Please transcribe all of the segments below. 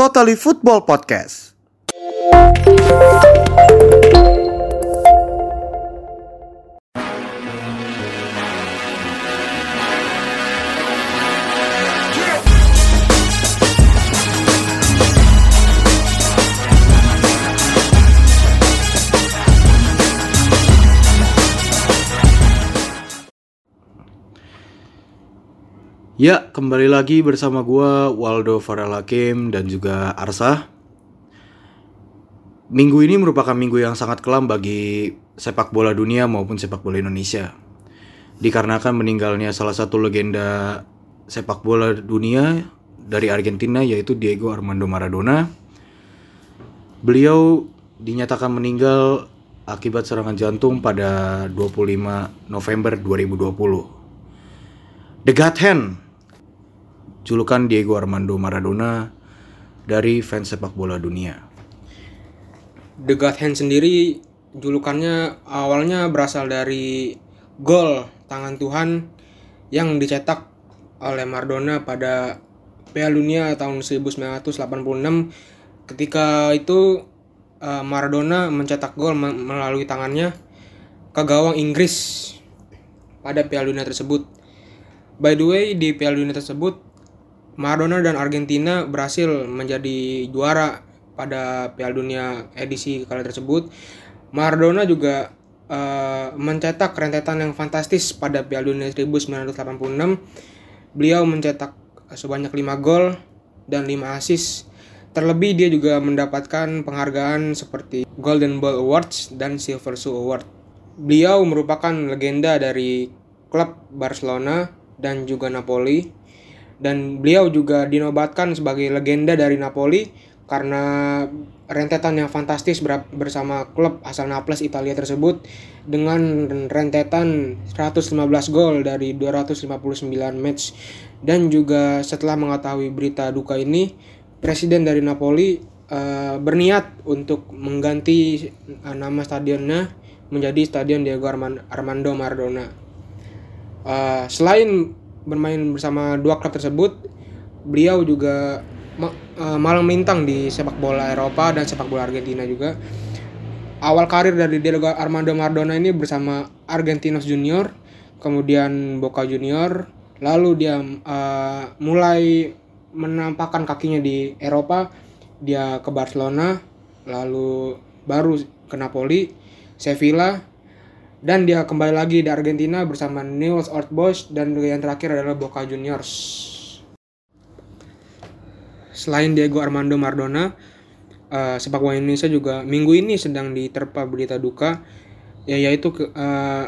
Totally Football Podcast. Ya, kembali lagi bersama gua Waldo Farel Hakim dan juga Arsa. Minggu ini merupakan minggu yang sangat kelam bagi sepak bola dunia maupun sepak bola Indonesia. Dikarenakan meninggalnya salah satu legenda sepak bola dunia dari Argentina yaitu Diego Armando Maradona. Beliau dinyatakan meninggal akibat serangan jantung pada 25 November 2020. The God Hand julukan Diego Armando Maradona dari fans sepak bola dunia. The God Hand sendiri julukannya awalnya berasal dari gol tangan Tuhan yang dicetak oleh Maradona pada Piala Dunia tahun 1986 ketika itu uh, Maradona mencetak gol me- melalui tangannya ke gawang Inggris pada Piala Dunia tersebut. By the way di Piala Dunia tersebut Maradona dan Argentina berhasil menjadi juara pada Piala Dunia edisi kali tersebut. Maradona juga eh, mencetak rentetan yang fantastis pada Piala Dunia 1986. Beliau mencetak sebanyak 5 gol dan 5 assist. Terlebih dia juga mendapatkan penghargaan seperti Golden Ball Awards dan Silver Shoe Award. Beliau merupakan legenda dari klub Barcelona dan juga Napoli dan beliau juga dinobatkan sebagai legenda dari Napoli karena rentetan yang fantastis ber- bersama klub asal Naples Italia tersebut dengan rentetan 115 gol dari 259 match dan juga setelah mengetahui berita duka ini presiden dari Napoli eh, berniat untuk mengganti eh, nama stadionnya menjadi Stadion Diego Arman- Armando Maradona. Eh, selain bermain bersama dua klub tersebut, beliau juga eh, malang melintang di sepak bola Eropa dan sepak bola Argentina juga. Awal karir dari Diego Armando Maradona ini bersama Argentinos Junior, kemudian Boca Junior, lalu dia eh, mulai menampakkan kakinya di Eropa, dia ke Barcelona, lalu baru ke Napoli, Sevilla, dan dia kembali lagi di Argentina bersama Newell's Old Boys dan yang terakhir adalah Boca Juniors. Selain Diego Armando Maradona, eh, sepak bola Indonesia juga minggu ini sedang diterpa berita duka, ya yaitu eh,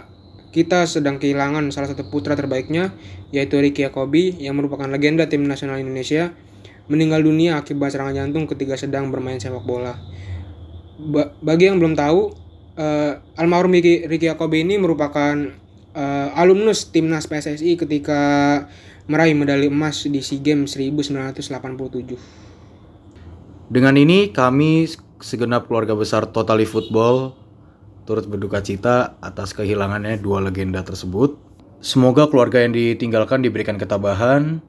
kita sedang kehilangan salah satu putra terbaiknya, yaitu Ricky Yakobi yang merupakan legenda tim nasional Indonesia, meninggal dunia akibat serangan jantung ketika sedang bermain sepak bola. Ba- bagi yang belum tahu, eh, almarhum Ricky, Ricky ini merupakan eh, alumnus timnas PSSI ketika meraih medali emas di SEA Games 1987. Dengan ini kami segenap keluarga besar Totally Football turut berduka cita atas kehilangannya dua legenda tersebut. Semoga keluarga yang ditinggalkan diberikan ketabahan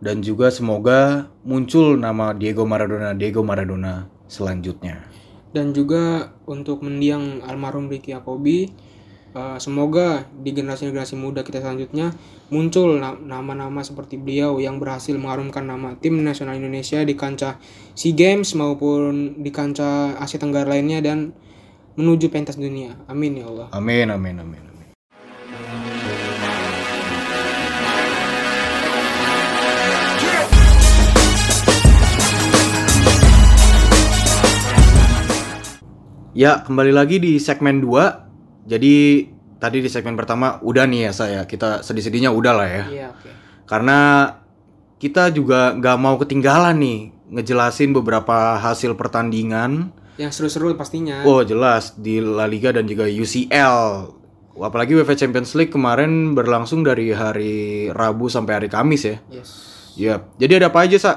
dan juga semoga muncul nama Diego Maradona Diego Maradona selanjutnya. Dan juga untuk mendiang almarhum Ricky Yakobi, eh, semoga di generasi-generasi muda kita selanjutnya muncul na- nama-nama seperti beliau yang berhasil mengharumkan nama tim nasional Indonesia di kancah SEA Games maupun di kancah Asia Tenggara lainnya dan menuju pentas dunia. Amin ya Allah. Amin amin amin Ya, kembali lagi di segmen 2. Jadi tadi di segmen pertama udah nih ya saya. Kita sedih-sedihnya udah lah ya. Iya, oke. Karena kita juga nggak mau ketinggalan nih ngejelasin beberapa hasil pertandingan. Yang seru-seru pastinya. Oh jelas di La Liga dan juga UCL. Apalagi UEFA Champions League kemarin berlangsung dari hari Rabu sampai hari Kamis ya. Yes. Ya, jadi ada apa aja sa?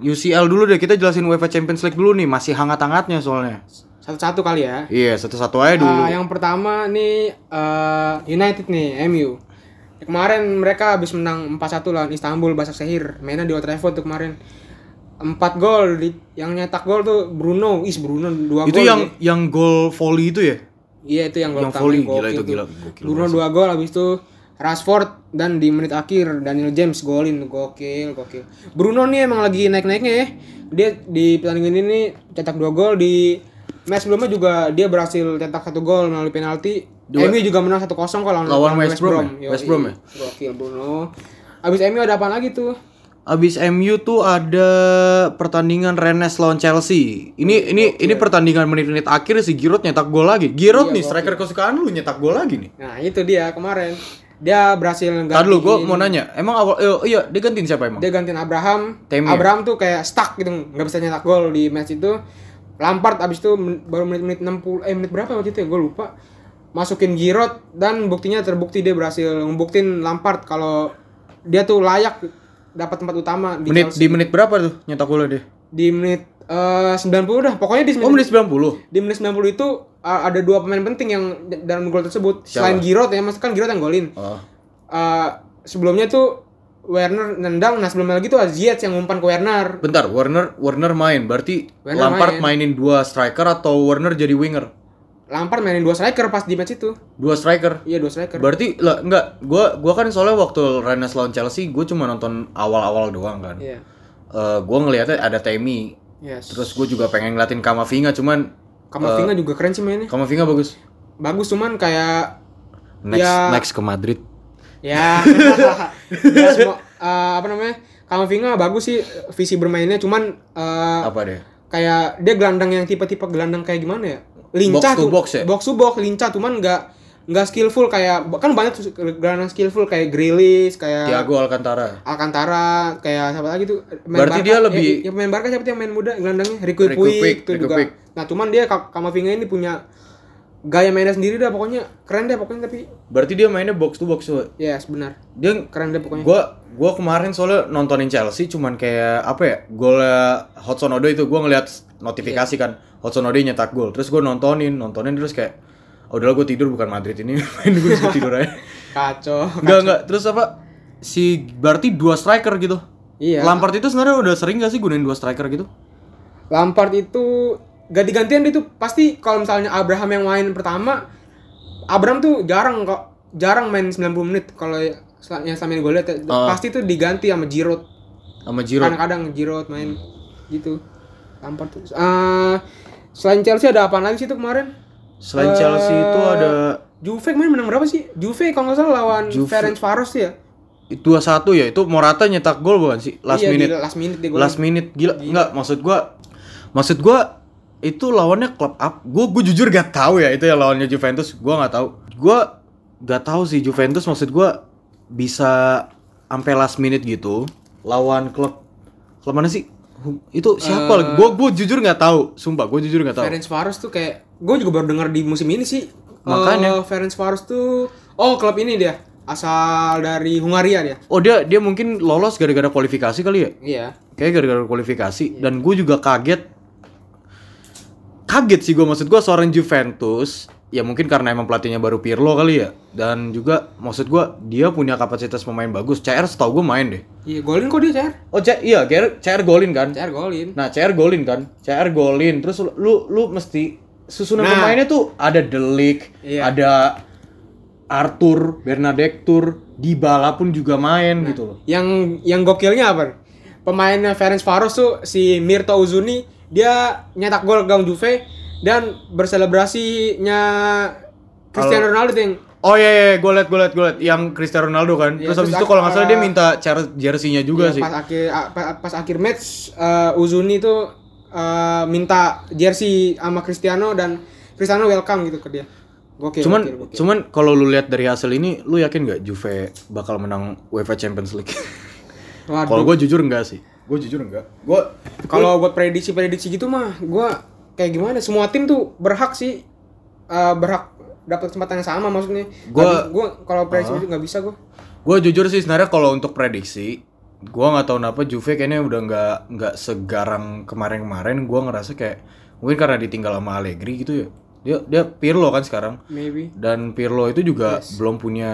UCL dulu deh kita jelasin UEFA Champions League dulu nih, masih hangat-hangatnya soalnya. Satu-satu kali ya. Iya, satu-satu aja dulu. Ah, yang pertama nih eh, United nih, MU. Kemarin mereka habis menang 4-1 lawan Istanbul Basaksehir. Mainnya di Old Trafford tuh kemarin. empat gol di yang nyetak gol tuh Bruno is Bruno dua Itu gol yang dia. yang gol volley itu ya? iya itu yang gol yang volley, gila itu, tuh. gila, gokil Bruno dua gol habis itu Rashford dan di menit akhir Daniel James golin gokil gokil Bruno nih emang lagi naik-naiknya ya dia di pertandingan ini cetak dua gol di match sebelumnya juga dia berhasil cetak satu gol melalui penalti Dua- MU juga menang 1-0 kok lawan, Lawan West Brom ya? West Brom ya? Gokil Bruno. Abis MU ada apa lagi tuh? Abis MU tuh ada pertandingan Rennes lawan Chelsea. Ini ini ini pertandingan menit-menit akhir si Giroud nyetak gol lagi. Giroud nih striker kesukaan lu nyetak gol lagi nih. Nah itu dia kemarin dia berhasil Tadi lu gua gantiin- mau nanya, emang awal eh, iya dia gantiin siapa emang? dia gantiin Abraham. Temi ya? Abraham tuh kayak stuck gitu nggak bisa nyetak gol di match itu. Lampard abis itu men- baru menit-menit 60 eh menit berapa waktu itu ya gue lupa. Masukin Giroud dan buktinya terbukti dia berhasil ngebuktiin Lampard kalau dia tuh layak dapat tempat utama di Menit Chelsea. di menit berapa tuh nyetak golnya dia? di menit eh, 90 dah. Pokoknya di Oh menit, menit 90. di menit 90 itu uh, ada dua pemain penting yang dalam gol tersebut. Siapa? Selain Giroud ya, maksudnya kan Giroud yang golin. Oh. Uh, sebelumnya tuh Werner nendang, nah sebelumnya lagi tuh Ziyech yang umpan ke Werner. Bentar, Warner Warner main. Berarti Werner Lampard main. mainin dua striker atau Warner jadi winger? Lampard mainin dua striker pas di match itu. Dua striker. Iya dua striker. Berarti lah enggak, gua gua kan soalnya waktu Rennes lawan Chelsea, gua cuma nonton awal-awal doang kan. Iya. Eh, gua ngelihatnya ada Temi, Yes. terus gue juga pengen ngeliatin Kamavinga, cuman Kamavinga juga keren sih mainnya. Kamavinga bagus. Bagus cuman kayak Next Ya. next ke Madrid. Ya, ya semua, uh, apa namanya? Kamavinga bagus sih visi bermainnya cuman uh, Apa deh? kayak dia gelandang yang tipe-tipe gelandang kayak gimana ya? Lincah Box to box ya? Box to box lincah cuman nggak nggak skillful kayak kan banyak gelandang skillful kayak Grealish, kayak Thiago Alcantara. Alcantara, kayak siapa lagi tuh? Main Berarti dia lebih- ya, yang main Barca siapa yang main muda gelandangnya? Rico Rico Puig Rico juga. Puig. Nah, cuman dia Ka- Kamavinga ini punya gaya mainnya sendiri dah pokoknya keren deh pokoknya tapi Berarti dia mainnya box to box tuh. ya yes, benar. Dia Keren deh pokoknya. gua gua kemarin soalnya nontonin Chelsea cuman kayak apa ya? Golnya Hudson Odoi itu gua ngeliat notifikasi Iya. kan. Hudson Odoi nyetak gol. Terus gua nontonin, nontonin terus kayak oh, udahlah gue tidur bukan Madrid ini main gue tidur aja. Kacau. Enggak enggak. Terus apa? Si berarti dua striker gitu. Iya. Lampard itu sebenarnya udah sering gak sih gunain dua striker gitu? Lampard itu ganti-gantian dia tuh pasti kalau misalnya Abraham yang main pertama Abraham tuh jarang kok jarang main 90 menit. Kalau sel- yang ini gue lihat ya. Ah. pasti tuh diganti sama Giroud. Sama Giroud. kadang-kadang Giroud main gitu. Lampard tuh. Eh, selain Chelsea ada apa lagi sih tuh kemarin? Selain Chelsea itu Eh, ada Juve kemarin menang berapa sih? Juve kalau nggak salah lawan Juve. Ferencvaros ya? Dua satu ya? Itu Morata nyetak gol bukan sih? Last iya, minute. gila, last minute dia last minute. Gila. nggak maksud gua maksud gua itu lawannya klub up. Gua gua jujur gak tahu ya itu yang lawannya Juventus. Gua nggak tahu. Gua gak tahu sih Juventus maksud gua bisa sampai last minute gitu lawan klub klub mana sih? Itu siapa lagi? Gua gua jujur nggak tahu. Sumpah gua jujur nggak tahu. Ferencvaros tuh kayak gue juga baru dengar di musim ini sih. Makanya. Eh, Ferencvaros tuh oh klub ini dia asal dari Hungaria dia. oh dia dia mungkin lolos gara-gara kualifikasi kali ya? Iya. Kayak gara-gara kualifikasi. Dan gue juga kaget kaget sih gue maksud gue seorang Juventus ya mungkin karena emang pelatihnya baru Pirlo kali ya dan juga maksud gue dia punya kapasitas pemain bagus CR setahu gue main deh Iya golin kok dia CR. oh C iya CR, CR golin kan CR golin. nah CR golin kan CR golin terus lu lu, mesti susunan Nah. pemainnya tuh ada Delik Iya. ada Arthur Bernadette Dybala pun juga main gitu loh Yang yang gokilnya apa? Pemainnya Ferencvaros tuh si Mirto Uzuni dia nyetak gol gawang Juve dan berselebrasinya Cristiano Ronaldo tuh yang Oh iya, iya gue liat, gue liat, gue liat yang Cristiano Ronaldo kan. Iya, terus habis itu kalau nggak salah dia uh, minta jersey-nya juga Iya, sih. Pas akhir a- pa- pas akhir match eh, Uzuni tuh eh, minta jersey sama Cristiano dan Cristiano welcome gitu ke dia. Gokil. cuman gokil, gokil. cuman kalau lu lihat dari hasil ini, lu yakin nggak Juve bakal menang UEFA Champions League? Kalau gue jujur enggak sih. Gue jujur enggak. Gue Kalau buat prediksi-prediksi gitu mah gua kayak gimana? Semua tim tuh berhak sih eh, berhak dapat kesempatan yang sama maksudnya. Bi- gua kalau prediksi itu nggak bisa gua. gue jujur sih sebenarnya kalau untuk prediksi, gue nggak tahu kenapa Juve kayaknya udah nggak nggak segarang kemarin-kemarin. Gue ngerasa kayak mungkin karena ditinggal sama Allegri gitu ya. Dia dia Pirlo kan sekarang. Maybe. dan Pirlo itu juga belum punya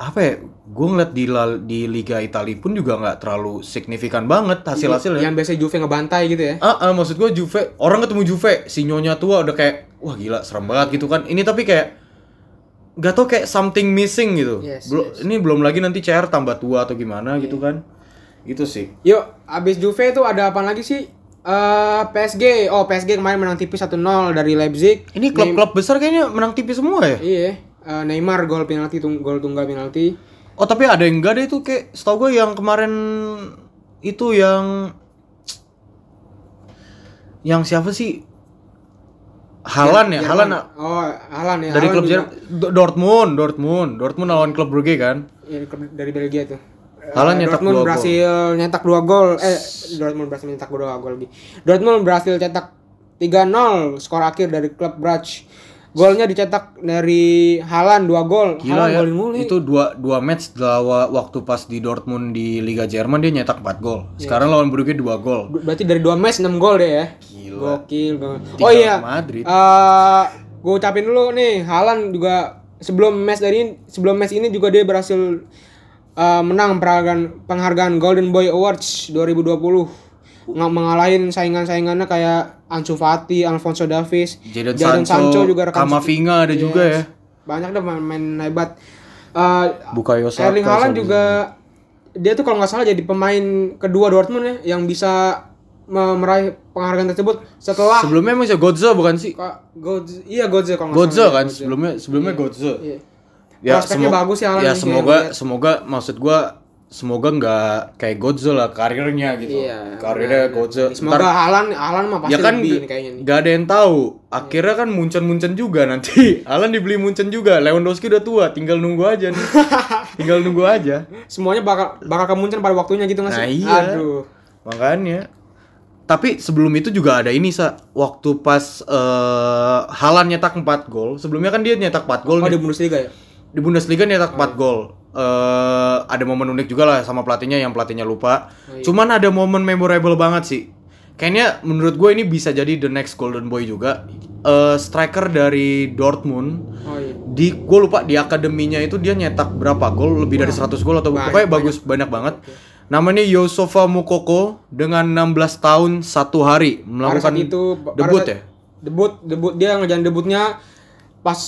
apa ya gue ngeliat di La- di Liga Italia pun juga nggak terlalu signifikan banget hasil hasilnya Yang biasa Juve ngebantai gitu ya. Ah, ah, maksud gue Juve orang ketemu Juve si nyonya tua udah kayak wah gila serem banget gitu kan. Ini tapi kayak nggak tau kayak something missing gitu. Yes, belum ini belum lagi nanti CR tambah tua atau gimana gitu kan. Itu sih. Yuk, abis Juve itu ada apa lagi sih? Eh PSG. Oh, PSG kemarin menang tipis 1-0 dari Leipzig. ini klub-klub besar kayaknya menang tipis semua ya? Iya, eh, Neymar gol penalti tung gol tunggal penalti. oh tapi ada yang enggak deh itu kayak setahu gue yang kemarin itu yang yang siapa sih Halan ya, Halan Oh, Halan ya. dari Haaland klub juga. Jerman Do- Dortmund, Dortmund, Dortmund lawan klub Brugge kan. Iya, klub dari Belgia tuh. Haaland Eh, nyetak Dortmund dua gol. berhasil nyetak dua gol. Eh, Dortmund berhasil nyetak dua gol lagi. Dortmund berhasil cetak 3-0 skor akhir dari klub Brugge. Golnya dicetak dari Halan dua gol. Gila Haaland ya, golin mulu. itu dua, dua match lawa, waktu pas di Dortmund di Liga Jerman dia nyetak 4 gol. Sekarang lawan Brugge 2 gol. Berarti dari dua match 6 gol deh ya. Gila. Gokil banget. Oh iya. Madrid. Eh, gue ucapin dulu nih, Halan juga sebelum match dari ini, sebelum match ini juga dia berhasil eh, menang penghargaan penghargaan Golden Boy Awards 2020. Nggak mengalahin saingan-saingannya kayak Ansu Fati, Alfonso Davies, Jadon Sancho, rekan Kamavinga ada juga ya. Banyak deh main hebat. Bukayo Saka. Erling Haaland juga dia tuh kalau nggak salah jadi pemain kedua Dortmund ya yang bisa me- meraih penghargaan tersebut setelah Sebelumnya emang siapa? Godza bukan sih? Kak Godze, iya Godze kalau nggak Godza salah. kan sebelumnya sebelumnya Godza. Iya. Ya Prospeknya semo- bagus ya Ya semoga semoga maksud gua semoga nggak kayak Godza lah karirnya gitu. Iya. Karirnya Godza. Semoga Haaland Haaland mah pasti ya kan lebih kayaknya nih. gak ada yang tahu akhirnya kan muncen-muncen juga nanti Alan dibeli muncen juga Lewandowski udah tua tinggal nunggu aja nih tinggal nunggu aja Semuanya bakal bakal kemuncen pada waktunya gitu nggak sih? Nah, iya. Aduh. makanya tapi sebelum itu juga ada ini sa waktu pas eh Halan nyetak 4 gol sebelumnya kan dia nyetak 4 gol Oh nih. di Bundesliga ya? di Bundesliga nyetak 4 gol eh ada momen unik juga lah sama pelatihnya yang pelatihnya lupa. Oh, iya. cuman ada momen memorable banget sih. Kayaknya menurut gue ini bisa jadi the next golden boy juga. Eh striker dari Dortmund. Oh iya. di gue lupa di akademinya itu dia nyetak berapa gol lebih dari 100 gol atau banyak, pokoknya bagus banyak. banget. Namanya Yosofa Mukoko dengan 16 tahun satu hari melakukan itu debut ya? Debut, debut dia ngejalan debutnya pas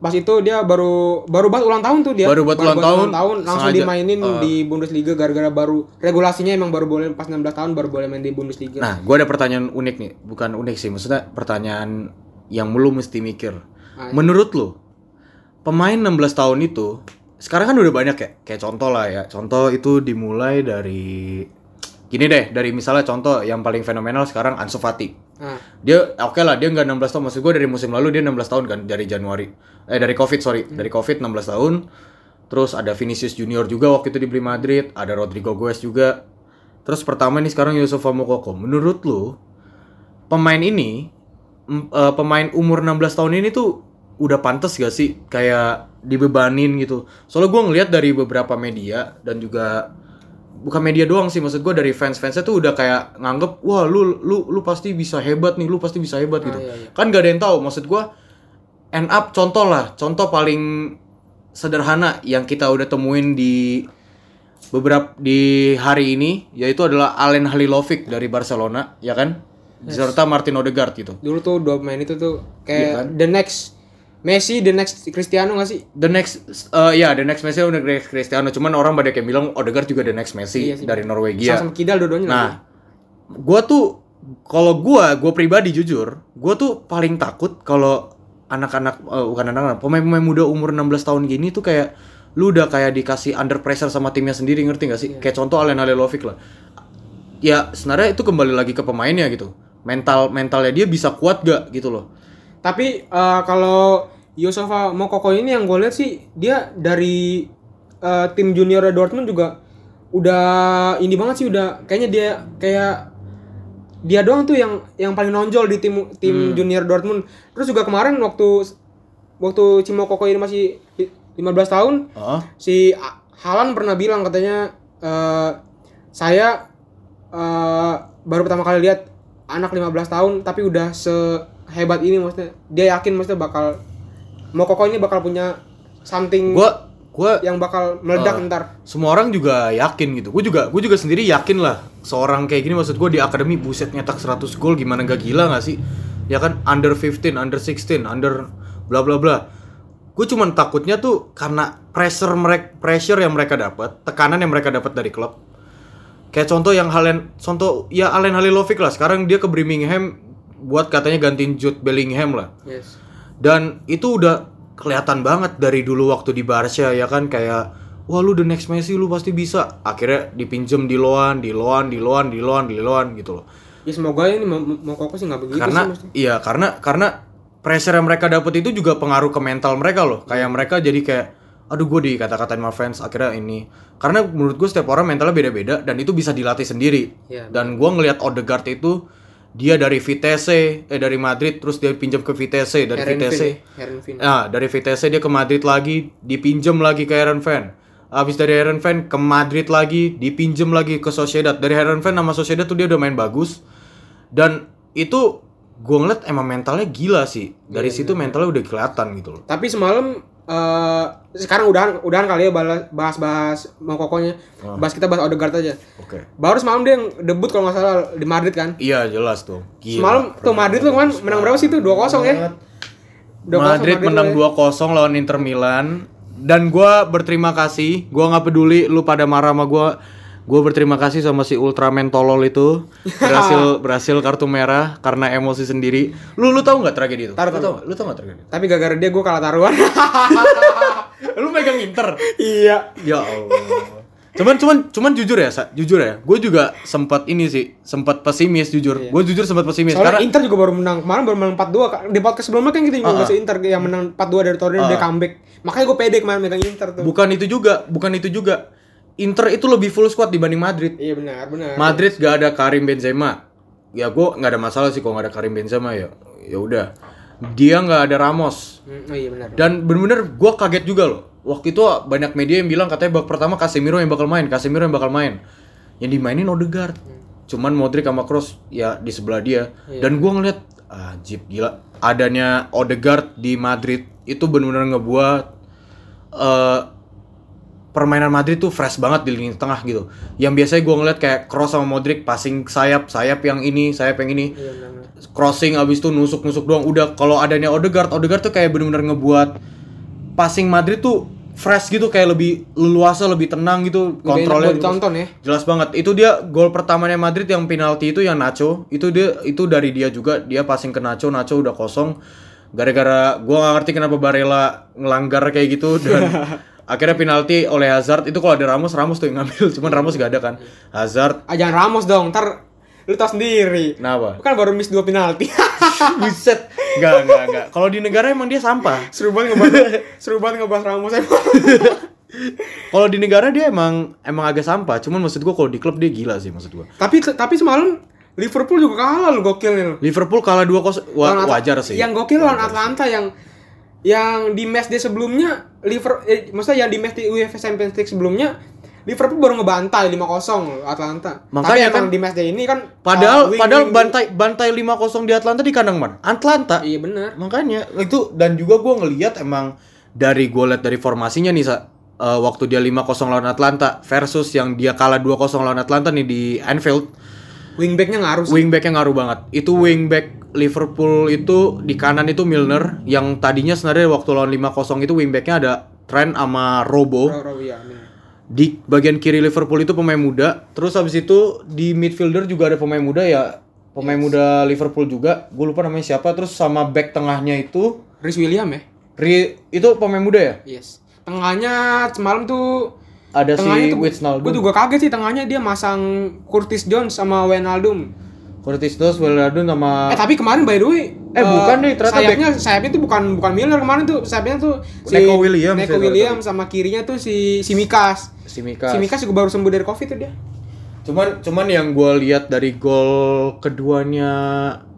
pas itu dia baru baru buat ulang tahun tuh dia. Baru buat ulang tahun, langsung sengaja, dimainin uh. di Bundesliga gara-gara baru regulasinya emang baru boleh pas 16 tahun baru boleh main di Bundesliga. nah gue ada pertanyaan unik nih bukan unik sih maksudnya pertanyaan yang lu mesti mikir Ah, iya. menurut lu pemain 16 tahun itu sekarang kan udah banyak ya kayak contoh lah ya contoh itu dimulai dari gini deh dari misalnya contoh yang paling fenomenal sekarang Ansu Fati. Nah, dia oke lah dia nggak 16 tahun. Maksud gue dari musim lalu dia 16 tahun kan dari Januari. Eh dari covid sorry. Dari covid 16 tahun. Terus ada Vinicius Junior juga waktu itu dibeli Madrid. Ada Rodrigo Goes juga. Terus pertama nih sekarang Yusufa Mokoko menurut lu pemain ini eh, pemain umur 16 tahun ini tuh udah pantas gak sih kayak dibebanin gitu? Soalnya gue ngelihat dari beberapa media dan juga bukan media doang sih maksud gue dari fans fansnya tuh udah kayak nganggep wah lu lu lu pasti bisa hebat nih lu pasti bisa hebat gitu iya, iya. kan gak ada yang tahu maksud gue end up contoh lah contoh paling sederhana yang kita udah temuin di beberapa di hari ini yaitu adalah Alen Halilovic dari Barcelona ya kan serta Martin Odegaard gitu dulu tuh dua pemain itu tuh Iya kayak kan? the next Messi, the next Cristiano gak sih? the next uh, ya the next Messi udah next Cristiano cuman orang banyak yang bilang Odegaard juga the next Messi Iya sih. dari Norwegia Sama-sama Kidal dua-duanya Nah, gua tuh kalau gua, gua pribadi jujur, gua tuh paling takut kalau anak-anak eh, bukan anak-anak, pemain-pemain muda umur 16 tahun gini tuh kayak lu udah kayak dikasih under pressure sama timnya sendiri ngerti gak sih? Kayak contoh Alen Halilovic lah. Ya, sebenarnya itu kembali lagi ke pemainnya gitu. Mental mentalnya dia bisa kuat gak gitu loh. Tapi eh, kalau Yusufa Mokoko ini yang gue lihat sih dia dari eh, tim junior Dortmund juga udah ini banget sih udah kayaknya dia kayak dia doang tuh yang yang paling nonjol di tim tim junior Dortmund. Terus juga kemarin waktu waktu si Mokoko ini masih li- 15 tahun Heeh. si A- Halan pernah bilang katanya eh, saya eh, baru pertama kali lihat anak 15 tahun tapi udah sehebat ini maksudnya dia yakin maksudnya bakal Mokoko ini bakal punya something Gua gue yang bakal meledak Eh. ntar. semua orang juga yakin gitu. Gue juga gue juga sendiri yakin lah seorang kayak gini maksud gue di akademi buset nyetak 100 gol gimana gak gila gak sih? Ya kan under 15, under 16, under bla bla bla. Gue cuman takutnya tuh karena pressure mereka pressure yang mereka dapat, tekanan yang mereka dapat dari klub. Kayak contoh yang Halen contoh ya Allen Halilovic lah. Sekarang dia ke Birmingham buat katanya gantiin Jude Bellingham lah. Yes. Dan itu udah kelihatan banget dari dulu waktu di Barca ya kan kayak wah lu the next Messi lu pasti bisa. Akhirnya dipinjem di loan, di loan, di loan, di loan, di loan gitu loh. Ya semoga ini mau, mau sih nggak begitu karena sih mesti. iya karena karena pressure yang mereka dapat itu juga pengaruh ke mental mereka loh. Kayak mereka jadi kayak aduh gue dikata-katain sama fans akhirnya ini karena menurut gue setiap orang mentalnya beda-beda dan itu bisa dilatih sendiri Iya, dan gue ngelihat Odegaard itu dia dari Vitesse eh dari Madrid terus dia pinjam ke Vitesse dari Herenveen Vitesse Herenveen. Nah, dari Vitesse dia ke Madrid lagi, dipinjem lagi ke Herenveen. Habis dari Herenveen ke Madrid lagi, dipinjem lagi ke Sociedad. Dari Herenveen sama Sociedad tuh dia udah main bagus. Dan itu gue ngeliat emang mentalnya gila sih. Dari situ mentalnya udah kelihatan gitu loh. Tapi semalam eh sekarang udahan udahan kali ya balas- bahas-bahas mau kokonya. Oh. Bahas kita bahas Odegaard aja. Oke. Baru semalam dia yang debut kalau nggak salah di Madrid kan. Iya jelas tuh. Gila. Semalam tuh Madrid tuh kemarin menang berapa sih tuh? 2-0 ya. 2-0 Madrid menang ya. 2-0 lawan Inter Milan. Dan gua berterima kasih. Gua nggak peduli lu pada marah sama gua. Gue berterima kasih sama si Ultraman tolol itu berhasil berhasil kartu merah karena emosi sendiri. Lu lu tahu nggak tragedi itu? Tahu, lu tahu. Lu tahu nggak tragedi? itu? Tapi gara-gara dia gue kalah taruhan. lu megang Inter. iya. Ya Allah. Cuman cuman cuman jujur ya, Sa, jujur ya. Gue juga sempat ini sih, sempat pesimis jujur. Gue jujur sempat pesimis Soalnya karena Inter juga baru menang. Kemarin baru menang 4-2. Kak. Di podcast sebelumnya kan kita juga Ah, ngebahas Inter yang menang 4-2 dari Torino dia comeback. Makanya gue pede kemarin megang Inter tuh. bukan itu juga, bukan itu juga. Inter itu lebih full squad dibanding Madrid. Iya benar, benar. Madrid gak ada Karim Benzema. Ya gue nggak ada masalah sih kalau nggak ada Karim Benzema ya. Ya udah. Dia nggak ada Ramos. Oh iya benar. Dan bener-bener gue kaget juga loh. Waktu itu banyak media yang bilang katanya bak pertama Casemiro yang bakal main, Casemiro yang bakal main. Yang dimainin Odegaard. Cuman Modric sama Kroos ya di sebelah dia. Dan gue ngeliat ajib gila. Adanya Odegaard di Madrid itu bener-bener ngebuat eh permainan Madrid tuh fresh banget di lini tengah gitu. Yang biasanya gue ngeliat kayak Kroos sama Modric passing sayap, sayap yang ini, sayap yang ini. Iya crossing abis itu nusuk-nusuk doang. Udah kalau adanya Odegaard Odegaard tuh kayak bener-bener ngebuat passing Madrid tuh fresh gitu kayak lebih leluasa lebih tenang gitu Lebih enak kontrolnya buat ditonton ya. jelas banget. Itu dia gol pertamanya Madrid yang penalti itu yang Nacho. Itu dia itu dari dia juga. Dia passing ke Nacho Nacho udah kosong. Gara-gara gua nggak ngerti kenapa Barella ngelanggar kayak gitu dan akhirnya penalti oleh Hazard itu kalau ada Ramos Ramos tuh yang ngambil cuman Ramos gak ada kan Hazard Ah, jangan Ramos dong, ntar lu tau sendiri. kenapa Kan baru miss dua penalti. Buset. Enggak, enggak, enggak. Kalau di negara emang dia sampah. seru banget ngebahas seru banget ngebahas Ramos emang. Kalau di negara dia emang emang agak sampah. Cuman maksud gua kalau di klub dia gila sih maksud gua. tapi tapi semalam Liverpool juga kalah lu gokilnya lu. Liverpool kalah 2-0 wa- wajar sih. Yang gokil lawan Atlanta yang yang di match day sebelumnya Liverpool eh, maksudnya yang di match di UEFA Champions League sebelumnya Liverpool baru ngebantai 5-0 loh Atlanta. Tapi Makanya emang kan- di match day ini kan Padahal uh, wing- padahal wing- bantai bantai 5-0 di Atlanta di kandang mana? Atlanta. Iya benar. Makanya itu dan juga gua ngelihat emang dari gua lihat dari formasinya nih Sa, eh, waktu dia 5-0 lawan Atlanta versus yang dia kalah 2-0 lawan Atlanta nih di Anfield. Wingbacknya ngaruh sih. Wingbacknya ngaruh banget. Itu wingback Liverpool itu di kanan itu Milner yang tadinya sebenarnya waktu lawan 5-0 itu wingbacknya ada Trent sama Robo. Ro- ro- iya, benar. Di bagian kiri Liverpool itu pemain muda. Terus habis itu di midfielder juga ada pemain muda ya. Pemain muda Liverpool juga. Gue lupa namanya siapa. Terus sama back tengahnya itu Rhys William ya? Ri- itu pemain muda ya? Yes. Tengahnya semalam tuh Ada si tengahnya tuh Wijnaldum. gue juga kaget sih tengahnya dia masang Curtis Jones sama Wijnaldum. Curtis Jones, Wijnaldum sama Eh tapi kemarin by the way Eh, bukan deh, ternyata sayapnya sayapnya tuh bukan bukan Miller kemarin tuh sayapnya tuh Neko Williams Neko Williams sama kirinya tuh si si Mikas. si Mika. Si Mikas juga baru sembuh dari Covid tuh dia. Cuman cuman yang gue lihat dari gol keduanya,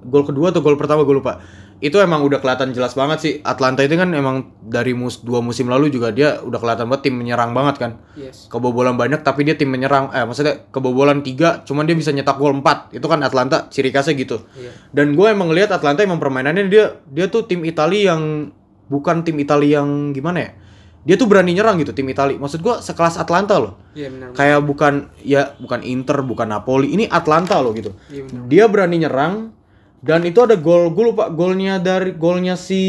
gol kedua atau gol pertama gue lupa. Itu emang udah kelihatan jelas banget sih. Atlanta itu kan emang dari mus dua musim lalu juga dia udah kelihatan banget tim menyerang banget kan. Yes. Kebobolan banyak tapi dia tim menyerang. Eh maksudnya kebobolan tiga, cuman dia bisa nyetak gol 4 Itu kan Atlanta ciri khasnya gitu. Iya. Dan gue emang ngelihat Atlanta emang permainannya dia dia tuh tim Italia yang bukan tim Italia yang gimana ya? dia tuh berani nyerang gitu tim Italia. Maksud gua sekelas Atlanta loh. Iya benar. Kayak bukan ya bukan Inter, bukan Napoli. Ini Atlanta loh gitu. Iya benar. Dia berani nyerang dan itu ada gol gue lupa golnya dari golnya si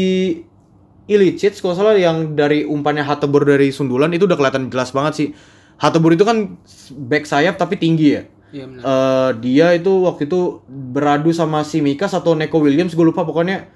Ilicic kalau salah yang dari umpannya Hatebor dari sundulan itu udah kelihatan jelas banget sih. Hatebor itu kan back sayap tapi tinggi ya. Iya benar. Eh, dia itu waktu itu beradu sama si Mikas atau Neko Williams gue lupa pokoknya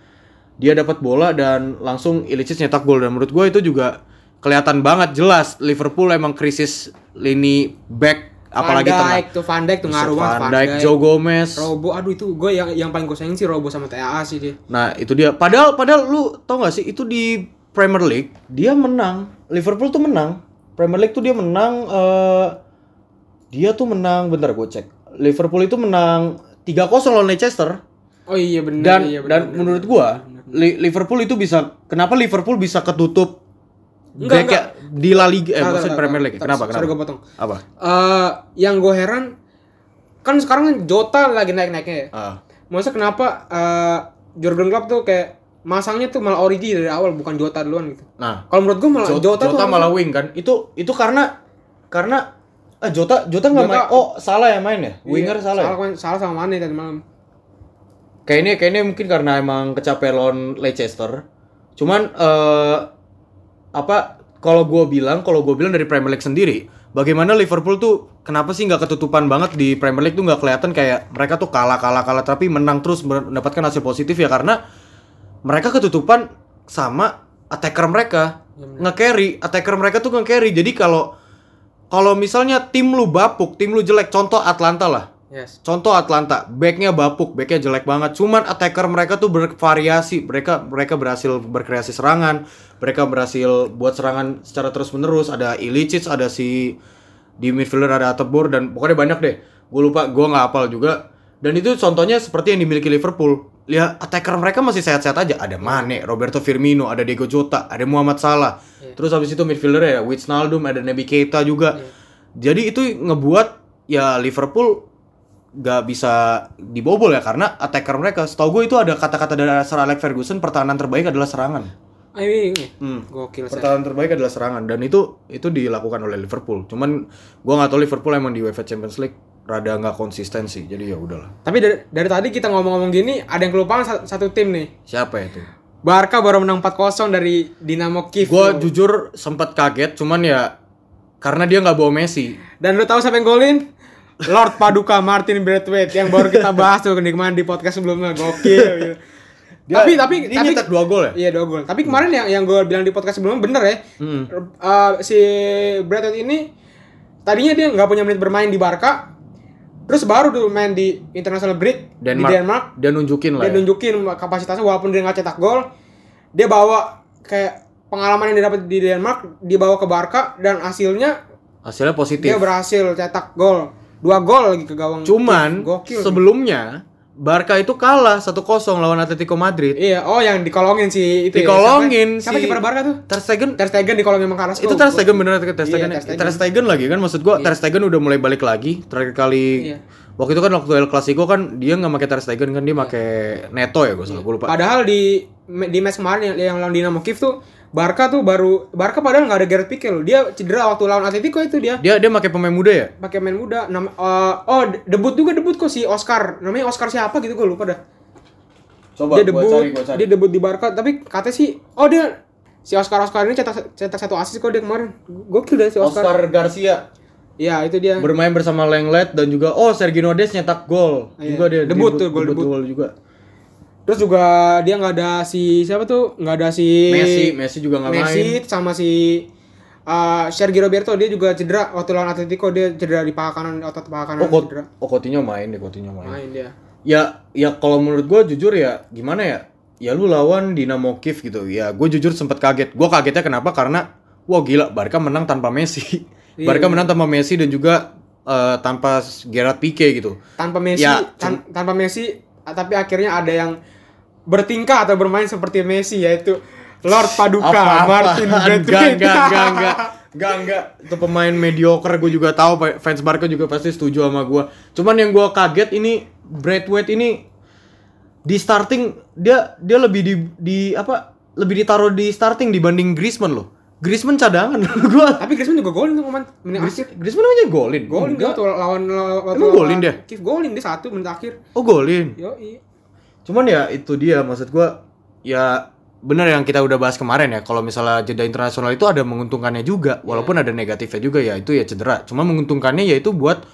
dia dapat bola dan langsung Ilicic nyetak gol dan menurut gue itu juga kelihatan banget jelas Liverpool emang krisis lini back apalagi Van Dijk tuh Van Dijk tuh ngaruh banget Van Dijk, Joe Gomez. Robo, aduh itu gue yang yang paling gue sayang sih Robo sama TAA sih dia. Nah, itu dia. Padahal padahal lu tau gak sih itu di Premier League dia menang. Liverpool tuh menang. Premier League tuh dia menang eh dia tuh menang bentar gue cek. Liverpool itu menang 3-0 lawan Leicester Oh iya benar dan iya benar. dan menurut gua Li- Liverpool itu bisa kenapa Liverpool bisa ketutup Enggak, back-nya di La Liga eh Enggak, maksudnya enggak, Premier enggak. League. Kenapa? Sorry Kenapa? gue potong. Apa? Eh, yang gue heran kan sekarang Jota lagi naik-naiknya ya. Ah. Maksudnya kenapa eh, Jurgen Klopp tuh kayak masangnya tuh malah Origi dari awal bukan Jota duluan gitu. Nah, Kalau menurut gue malah Jota, Jota, tuh harusnya- malah wing kan. Itu itu karena karena eh Jota Jota nggak Jota- main. Oh, salah yang main ya? Iya, Winger salah. ya? Salah, kan- salah sama Mane tadi malam. Kayaknya kayaknya mungkin karena emang kecapean lawan Leicester. Cuman eh apa kalau gue bilang kalau gue bilang dari Premier League sendiri, bagaimana Liverpool tuh kenapa sih nggak ketutupan banget di Premier League tuh nggak kelihatan kayak mereka tuh kalah kalah kalah tapi menang terus mendapatkan hasil positif ya karena mereka ketutupan sama attacker mereka nge-carry attacker mereka tuh nge-carry. Jadi kalau kalau misalnya tim lu bapuk tim lu jelek contoh Atlanta lah Yes. Contoh Atlanta, backnya bapuk, backnya jelek banget. Cuman attacker mereka tuh bervariasi. Mereka mereka berhasil berkreasi serangan, mereka berhasil buat serangan secara terus menerus. Ada Ilicic, ada si di midfielder ada Atebor dan pokoknya banyak deh. Gue lupa, gue nggak hafal juga. Dan itu contohnya seperti yang dimiliki Liverpool. Lihat attacker mereka masih sehat-sehat aja. Ada Mane, Roberto Firmino, ada Diego Jota, ada Muhammad Salah. Terus habis itu midfielder ya Wijnaldum, ada Naby Keita juga. Jadi itu ngebuat ya Liverpool nggak bisa dibobol ya karena attacker mereka. Setahu gue itu ada kata-kata dari Sir Alex Ferguson pertahanan terbaik adalah serangan. Ini, ini. Hmm. Gokil saya. Pertahanan terbaik adalah serangan dan itu itu dilakukan oleh Liverpool. Cuman gua nggak tahu Liverpool emang di UEFA Champions League rada nggak konsisten sih. Jadi ya udahlah. Tapi dari, dari tadi kita ngomong-ngomong gini, ada yang kelupaan satu, satu tim nih. Siapa itu? Barca baru menang 4-0 dari Dinamo Kiev. Gua jujur sempat kaget cuman ya karena dia nggak bawa Messi. Dan lu tahu siapa yang golin? Lord Paduka Martin Braithwaite yang baru kita bahas tuh di kemarin di podcast sebelumnya gokil gitu. Dia- tapi tapi dia tapi nyetak dua gol ya? Iya dua gol. Tapi kemarin yang yang gue bilang di podcast sebelumnya bener ya. Hmm. Eh, si Braithwaite ini tadinya dia nggak punya menit bermain di Barca. Terus baru tuh main di international break di Denmark. Denmark. Dia nunjukin lah. Dia ya. nunjukin kapasitasnya walaupun dia nggak cetak gol. Dia bawa kayak pengalaman yang dia dapat di Denmark dibawa ke Barca dan hasilnya Hasilnya positif. dia berhasil cetak gol dua gol lagi ke gawang Cuman gokil sebelumnya Barca itu kalah 1-0 lawan Atletico Madrid. iya oh yang dikolongin si itu Dikolongin ya. siapa, siapa si- kiper Barca tuh Ter Stegen Ter Stegen dikolongin sama Carrasco itu Ter Stegen bener Ter Stegen, Iya, Ter Stegen. Ter Stegen lagi kan maksud gua Ter Stegen udah mulai balik lagi terakhir kali Iya. Waktu itu kan waktu El Clasico kan dia nggak pakai Ter Stegen kan dia pakai Neto ya gue salah gue lupa. Padahal di di match kemarin yang, yang lawan Dinamo Kiev tuh Barca tuh baru Barca padahal nggak ada Gareth Pique loh. Dia cedera waktu lawan Atletico itu dia. Dia dia pakai pemain muda ya? Pakai main muda. Nama eh, oh de- debut juga debut kok si Oscar. Namanya Oscar siapa gitu gue lupa dah. Coba dia debut dia debut di Barca tapi katanya sih oh dia si Oscar Oscar ini cetak cetak satu assist kok dia kemarin. Gokil deh si Oscar, Oscar Garcia Iya itu dia. Bermain bersama Lenglet dan juga oh Sergio Des nyetak gol. Iya. juga dia Debut tuh, gol debut. gol juga. Terus juga dia nggak ada si siapa tuh? Nggak ada si Messi Messi juga nggak main. Messi sama si uh, Sergio Roberto dia juga cedera waktu lawan Atletico dia cedera di paha kanan otot paha kanan oh, Kot- cedera. oh Coutinho main deh Coutinho main. Main dia. Ya ya kalau menurut gue jujur ya gimana ya? Ya lu lawan Dinamo Kiev gitu. Ya gue jujur sempet kaget. Gue kagetnya kenapa? Karena wah gila Barca menang tanpa Messi Iya, Barca menang tanpa Messi dan juga eh, tanpa Gerard Pique gitu. Tanpa Messi Ya, tan- tanpa Messi tapi akhirnya ada yang bertingkah atau bermain seperti Messi yaitu Lord Paduka Martin enggak Braithwaite enggak enggak enggak enggak. Enggak itu pemain mediocre gue juga tahu fans Barca juga pasti setuju sama gue cuman yang gue kaget ini Braithwaite ini di starting dia dia lebih di di apa lebih ditaruh di starting dibanding Griezmann loh Griezmann cadangan. Gua Tapi Griezmann juga golin tuh kemarin menit akhir. Griezmann namanya golin? Golin dia tuh lawan lawan Emang golin dia? Kiev golin dia satu menit akhir. oh golin? Yo, iya. Cuman ya itu dia maksud gua ya benar yang kita udah bahas kemarin ya. Kalau misalnya jeda internasional itu ada menguntungkannya juga. Walaupun ada negatifnya juga ya itu ya cedera. Cuma menguntungkannya yaitu buat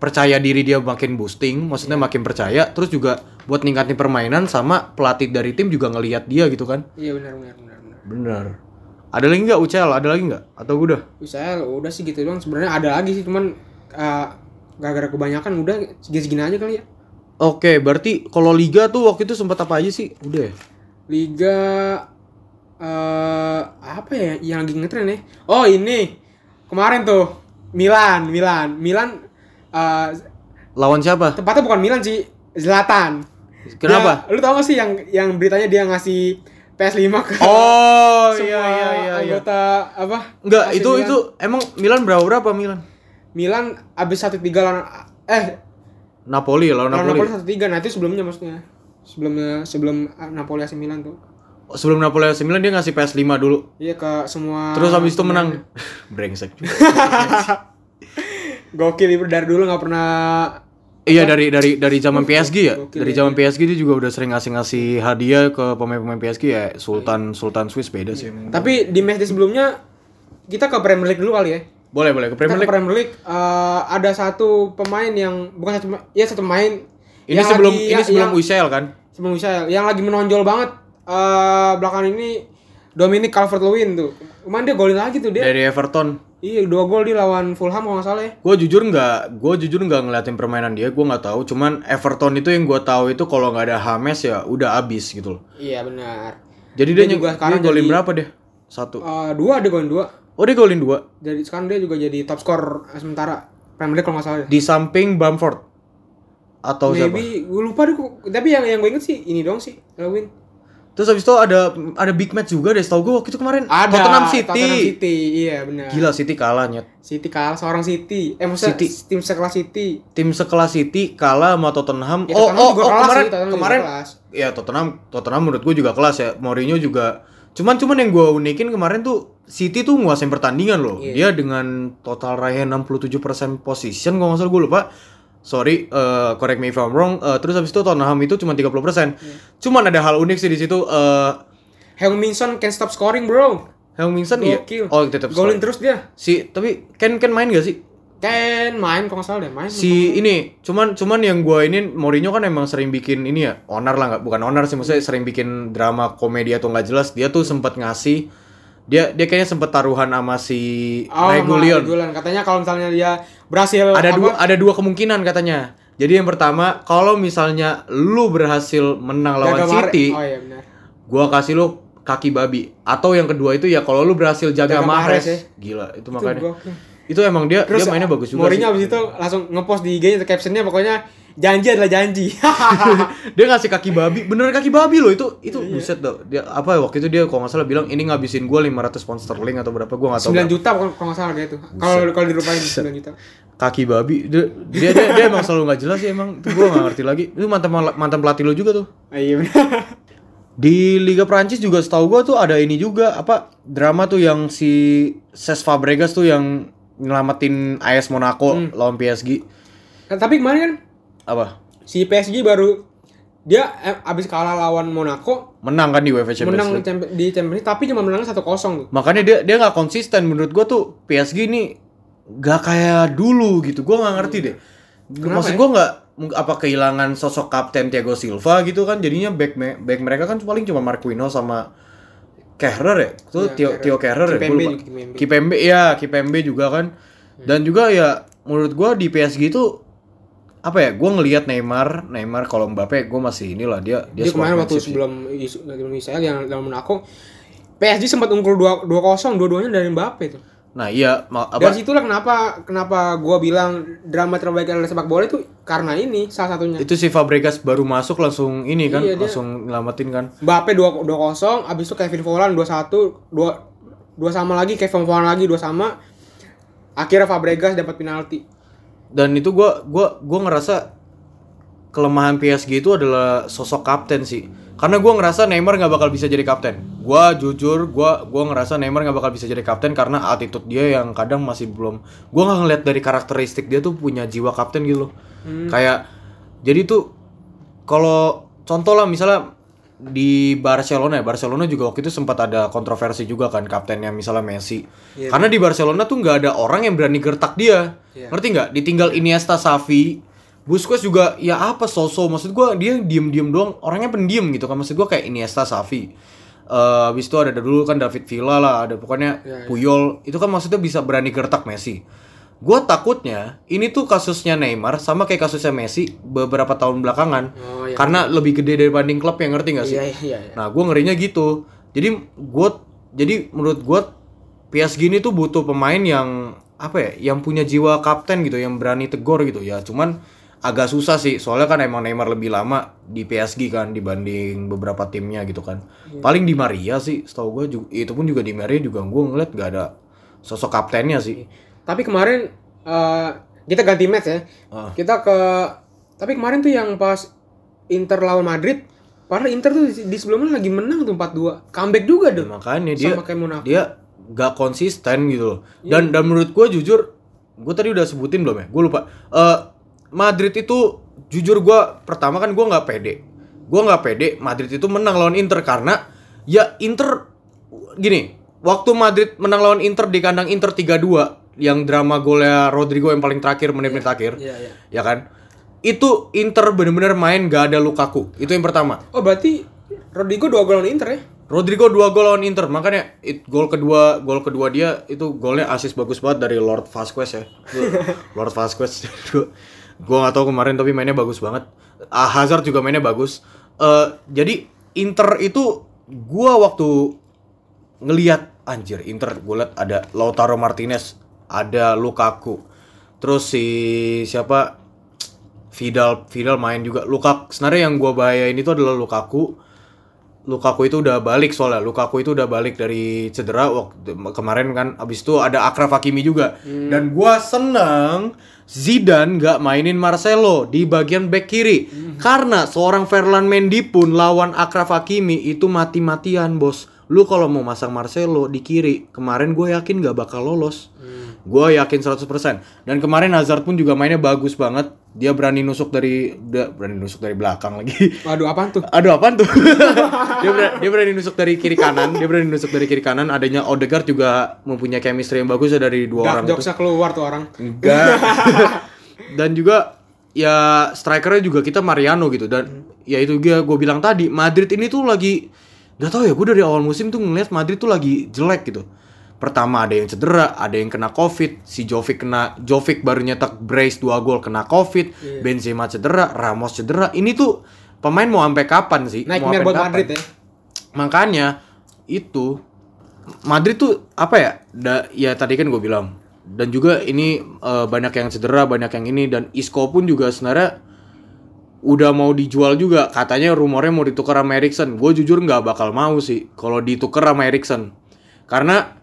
percaya diri dia makin boosting maksudnya makin percaya terus juga buat ningkatin permainan sama pelatih dari tim juga ngelihat dia gitu kan. Iya benar benar benar benar. bener ada lagi nggak UCL ada lagi nggak? Atau udah? Bisa udah sih gitu doang. Sebenarnya ada lagi sih cuman eh, gara-gara kebanyakan udah segini-segini aja kali ya. oke berarti kalau liga tuh waktu itu sempat apa aja sih? Udah ya? Liga eh apa ya yang lagi ngetren ya? Oh ini. Kemarin tuh Milan, Milan, Milan eh lawan siapa? tepatnya bukan Milan sih, Zlatan. kenapa? Dia- lu tau gak sih yang yang beritanya dia ngasih PS5 ke oh semua iya iya iya, iya. anggota apa? Enggak, AC itu Milan. itu emang Milan berapa berapa Milan? Milan abis satu tiga lawan eh Napoli lawan lawan Napoli. Napoli satu tiga. Nah itu sebelumnya maksudnya sebelumnya sebelum ah, Napoli AC Milan tuh. Oh, Sebelum Napoli AC Milan dia ngasih PS5 dulu. Iya ke semua. Terus habis itu menang. Brengsek. juga. Gokil dari dulu nggak pernah. Iya dari dari dari zaman PSG ya. Gokil, Dari zaman PSG dia juga udah sering ngasih-ngasih hadiah ke pemain-pemain PSG ya. Sultan Sultan Swiss beda sih emang. Tapi di match sebelumnya kita ke Premier League dulu kali ya. Boleh boleh ke Kita Premier ke League. Premier League eh, ada satu pemain yang bukan satu ya satu pemain. Ini yang sebelum lagi- ini yang- sebelum yang- UCL kan? sebelum Michel yang lagi menonjol banget eh belakangan ini Dominic Calvert-Lewin tuh. Kemarin dia golin lagi tuh dia. Dari Everton. Iya, dua gol dia lawan Fulham kalau nggak salah ya. Gue jujur nggak, gue jujur nggak ngeliatin permainan dia, gue nggak tahu. Cuman Everton itu yang gue tahu itu kalau nggak ada Hames ya udah abis gitu loh. Iya, benar. Jadi dia, Dia juga sekarang dia golin jadi- berapa deh? Satu. Eh, dua dia golin dua. Oh dia golin dua. Jadi sekarang dia juga jadi top skor sementara Premier League kalau nggak salah. ya. Di samping Bamford. Atau siapa? Maybe gue lupa deh kok. Tapi yang yang gue inget sih ini dong sih Lewin. Terus habis itu ada ada big match juga deh. Setahu gue waktu itu kemarin Ada Tottenham City. Tottenham City. Iya benar. Gila City kalah nyet. City kalah seorang City. Eh maksudnya City. tim sekelas City. Tim sekelas City kalah sama Tottenham. Ya, oh Tottenham oh juga oh kelas kemarin sih, Tottenham kemarin kelas. ya Tottenham Tottenham menurut gue juga kelas ya. Mourinho juga Cuman cuman yang gue unikin kemarin tuh City tuh nguasain pertandingan loh. Iya. Dia dengan total raihan 67% position kalau nggak salah gue lupa. Sorry, eh, correct me if I'm wrong. Eh, terus habis itu Tottenham itu cuma 30%. Iya. Cuman ada hal unik sih di situ. eh Heung-min Son can stop scoring, bro. Heung-min Son iya. Oh, tetap Golin terus dia. Si tapi Ken Ken main gak sih? Ken main nggak salah deh, main. Si ini cuman cuman yang gua ini Mourinho kan emang sering bikin ini ya onar lah nggak bukan onar sih maksudnya sering bikin drama komedi atau nggak jelas dia tuh sempat ngasih dia dia kayaknya sempet taruhan sama si Oh, Regulion. Regulion. Katanya kalau misalnya dia berhasil Ada apa, dua ada dua kemungkinan katanya. Jadi yang pertama kalau misalnya lu berhasil menang lawan jaga City, Oh iya benar. gua kasih lu kaki babi. Atau yang kedua itu ya kalau lu berhasil jaga, Jaga Mahrez. Mahrez ya. Gila, itu Itu makanya. gokil. Itu emang dia Terus dia mainnya bagus juga sih. abis itu langsung ngepost di IG-nya captionnya pokoknya janji adalah janji. dia ngasih kaki babi beneran kaki babi loh itu itu Iya. buset dah dia apa waktu itu dia kalau nggak salah bilang ini ngabisin gua 500 pound sterling atau berapa gua nggak tahu 9 juta kalau nggak salah gitu. Kalau kalau dirupain 9 juta. kaki babi dia dia dia, dia emang selalu nggak jelas sih emang itu gua nggak ngerti lagi itu mantan mantan pelatih lo juga tuh Ah, iya benar. di Liga Prancis juga setahu gua tuh ada ini juga apa drama tuh yang si Cesc Fabregas tuh yang nyelamatin AS Monaco Hmm. lawan PSG Nah, tapi kemarin kan apa si PSG baru dia eh, abis kalah lawan Monaco menang kan di UEFA Champions menang League Champ- di Champions League tapi cuma menang 1-0 tuh. makanya dia dia nggak konsisten menurut gua tuh PSG ini nggak kayak dulu gitu gua nggak ngerti deh Kenapa maksud ya? gua nggak apa kehilangan sosok kapten Thiago Silva gitu kan jadinya back me- back mereka kan paling cuma Marquinhos sama Kehrer ya itu Iya, Tio Kehrer. Tio Kehrer ya lupa. juga, Kimpembe. Kipembe ya Kipembe juga kan dan juga ya menurut gua di PSG itu apa ya gua ngelihat Neymar Neymar kalau Mbappe gua masih inilah dia dia, Dia kemarin waktu sih. sebelum isu sebelum Israel yang dalam Monaco PSG sempat unggul 2 2-0 dua-duanya dari Mbappe tuh. nah iya apa Dari situlah kenapa kenapa gua bilang drama terbaik adalah sepak bola itu karena ini salah satunya. itu si Fabregas baru masuk langsung ini kan Iya, dia- langsung nyelamatin kan Mbappe 2 2-0, abis itu Kevin Volland 2-1, 2 dua sama lagi, Kevin Volland lagi 2 sama. Akhirnya Fabregas dapat penalti. Dan itu gua gua gua ngerasa kelemahan PSG itu adalah sosok kapten sih. Karena gue ngerasa Neymar nggak bakal bisa jadi kapten. Gue jujur, gue gua ngerasa Neymar nggak bakal bisa jadi kapten karena attitude dia yang kadang masih belum. Gue nggak ngeliat dari karakteristik dia tuh punya jiwa kapten gitu loh. Kayak jadi tuh kalau contoh lah misalnya di Barcelona ya Barcelona juga waktu itu sempat ada kontroversi juga kan kaptennya misalnya Messi. Karena di Barcelona tuh nggak ada orang yang berani gertak dia. Iya. ngerti nggak? Ditinggal Iniesta Xavi Busquets juga ya apa sosok maksud gua dia diem-diem doang orangnya pendiam gitu kan. Maksud gua kayak Iniesta Xavi. Eh habis itu ada dulu kan David Villa lah ada pokoknya Iya, iya. Puyol. Itu kan maksudnya bisa berani gertak Messi Gua takutnya ini tuh kasusnya Neymar sama kayak kasusnya Messi beberapa tahun belakangan Oh, iya. karena lebih gede dibanding klub yang ngerti gak sih? Iya, iya, iya. Nah, gue ngerinya gitu. Jadi gue, jadi menurut gue PSG ini tuh butuh pemain yang apa ya, yang punya jiwa kapten gitu, yang berani tegur gitu ya. Cuman agak susah sih, soalnya kan emang Neymar lebih lama di PSG kan dibanding beberapa timnya gitu kan. Iya. Paling di Maria sih, setahu gue itu pun juga di Maria juga gue ngeliat gak ada sosok kaptennya sih. Tapi kemarin eh, kita ganti match ya. Ah. Kita ke tapi kemarin tuh yang pas Inter lawan Madrid, padahal Inter tuh di sebelumnya lagi menang tuh 4-2. Comeback juga Ya, dong. makanya dia Sama kayak Monaco. dia gak konsisten gitu loh. Iya. Dan dan menurut gue jujur, gue tadi udah sebutin belum ya? Gue lupa. Eh Madrid itu jujur gue pertama kan gue nggak pede. Gue nggak pede Madrid itu menang lawan Inter karena ya Inter gini. Waktu Madrid menang lawan Inter di kandang Inter 3-2 yang drama golnya Rodrigo yang paling terakhir menit-menit terakhir. Iya, iya. Ya kan? Itu Inter bener-bener main gak ada Lukaku. Itu yang pertama. Oh, berarti Rodrigo dua gol lawan Inter ya? Rodrigo dua gol lawan Inter, makanya it, gol kedua gol kedua dia itu golnya asis bagus banget dari Lord Vasquez ya. Lord Vasquez. gua nggak tahu kemarin tapi mainnya bagus banget. Ah, Hazard juga mainnya bagus. Eh jadi Inter itu gua waktu ngelihat anjir Inter gue liat ada Lautaro Martinez, ada Lukaku. Terus si siapa? Vidal Vidal main juga. Lukaku sebenarnya yang gua bahayain itu adalah Lukaku. Lukaku itu udah balik soalnya. Lukaku itu udah balik dari cedera waktu kemarin kan. Abis itu ada Akraf Hakimi juga. Dan gua seneng Zidane nggak mainin Marcelo di bagian back kiri. Karena seorang Ferland Mendy pun lawan Akraf Hakimi itu mati-matian bos. Lu kalau mau masang Marcelo di kiri kemarin gue yakin nggak bakal lolos gue yakin 100% dan kemarin Hazard pun juga mainnya bagus banget dia berani nusuk dari dia berani nusuk dari belakang lagi Waduh, apaan tuh? Aduh apaan tuh? dia, berani, dia berani nusuk dari kiri kanan, dia berani nusuk dari kiri kanan. Adanya Odegaard juga mempunyai chemistry yang bagus ya dari dua orang Gak itu. jokesnya keluar tuh orang. Enggak. dan juga ya strikernya juga kita Mariano gitu dan ya itu dia gue bilang tadi Madrid ini tuh lagi nggak tahu ya gue dari awal musim tuh ngeliat Madrid tuh lagi jelek gitu. Pertama ada yang cedera, ada yang kena covid, si Jovic kena Jovic baru nyetak brace 2 gol kena covid, Benzema cedera, Ramos cedera. Ini tuh pemain mau sampai kapan sih? Mau Nightmare buat kapan? Madrid ya. Makanya itu Madrid tuh apa ya? Da- ya tadi kan gue bilang dan juga ini eh, banyak yang cedera, banyak yang ini dan Isco pun juga sebenarnya udah mau dijual juga. Katanya rumornya mau ditukar sama Erikson. Gue jujur nggak bakal mau sih kalau ditukar sama Erikson. Karena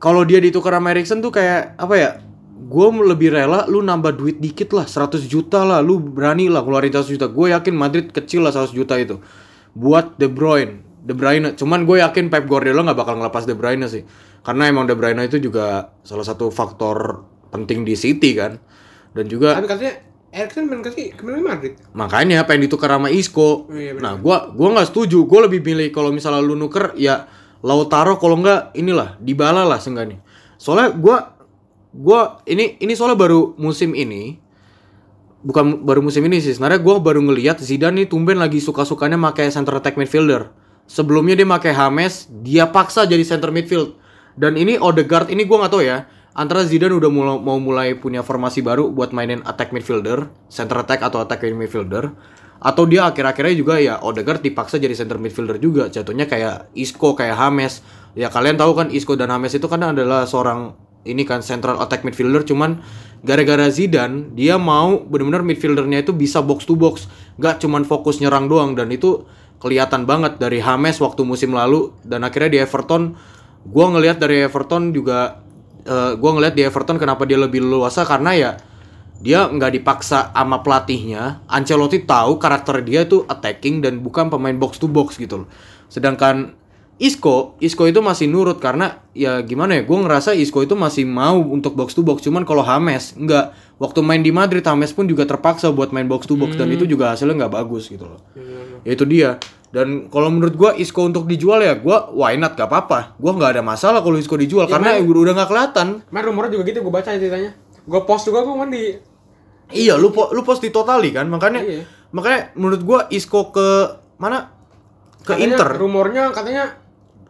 kalau dia ditukar sama Erikson tuh kayak apa ya? Gue lebih rela lu nambah duit dikit lah 100 juta lah lu berani lah keluarin 100 juta gue yakin Madrid kecil lah 100 juta itu buat De Bruyne De Bruyne cuman gue yakin Pep Guardiola nggak bakal ngelepas De Bruyne sih karena emang De Bruyne itu juga salah satu faktor penting di City kan dan juga Tapi katanya Erikson main ke ke mana Madrid? makanya pengen ditukar sama Isco. Oh, iya, nah, gua gua nggak setuju. Gua lebih pilih kalau misalnya lu nuker ya Lautaro kalau nggak inilah Dybala lah seenggaknya. Soalnya gua gua ini ini soalnya baru musim ini bukan baru musim ini sih. Sebenarnya gua baru ngelihat Zidane nih tumben lagi suka-sukanya pakai center attack midfielder. Sebelumnya dia pakai James, dia paksa jadi center midfield. Dan ini Odegaard ini gua nggak tahu ya. Antara Zidane udah mulai, mau mulai punya formasi baru buat mainin attack midfielder, center attack atau attack midfielder, atau dia akhir-akhirnya juga ya Odegaard dipaksa jadi center midfielder juga. Jatuhnya kayak Isco, kayak James. Ya kalian tahu kan Isco dan James itu kan adalah seorang ini kan central attack midfielder. Cuman gara-gara Zidane dia mau benar-benar midfieldernya itu bisa box to box, nggak cuman fokus nyerang doang. Dan itu kelihatan banget dari James waktu musim lalu. Dan akhirnya di Everton gua ngelihat dari Everton juga eh, gua ngelihat di Everton kenapa dia lebih leluasa. Karena ya dia nggak dipaksa sama pelatihnya. Ancelotti tahu karakter dia itu attacking dan bukan pemain box to box gitu loh. Sedangkan Isco, Isco itu masih nurut karena ya gimana ya, gue ngerasa Isco itu masih mau untuk box to box, cuman kalau Hames nggak. Waktu main di Madrid Hames pun juga terpaksa buat main box to box dan itu juga hasilnya nggak bagus gitu loh. Ya itu dia. Dan kalau menurut gua Isco untuk dijual ya gua why not gak apa-apa. Gua nggak ada masalah kalau Isco dijual karena udah nggak kelihatan. Main rumornya juga gitu gue baca ceritanya. Gue post juga gue di Iya, lu po- lu post di Totali kan, makanya Iya. makanya menurut gua Isco ke mana? Ke katanya Inter. Rumornya katanya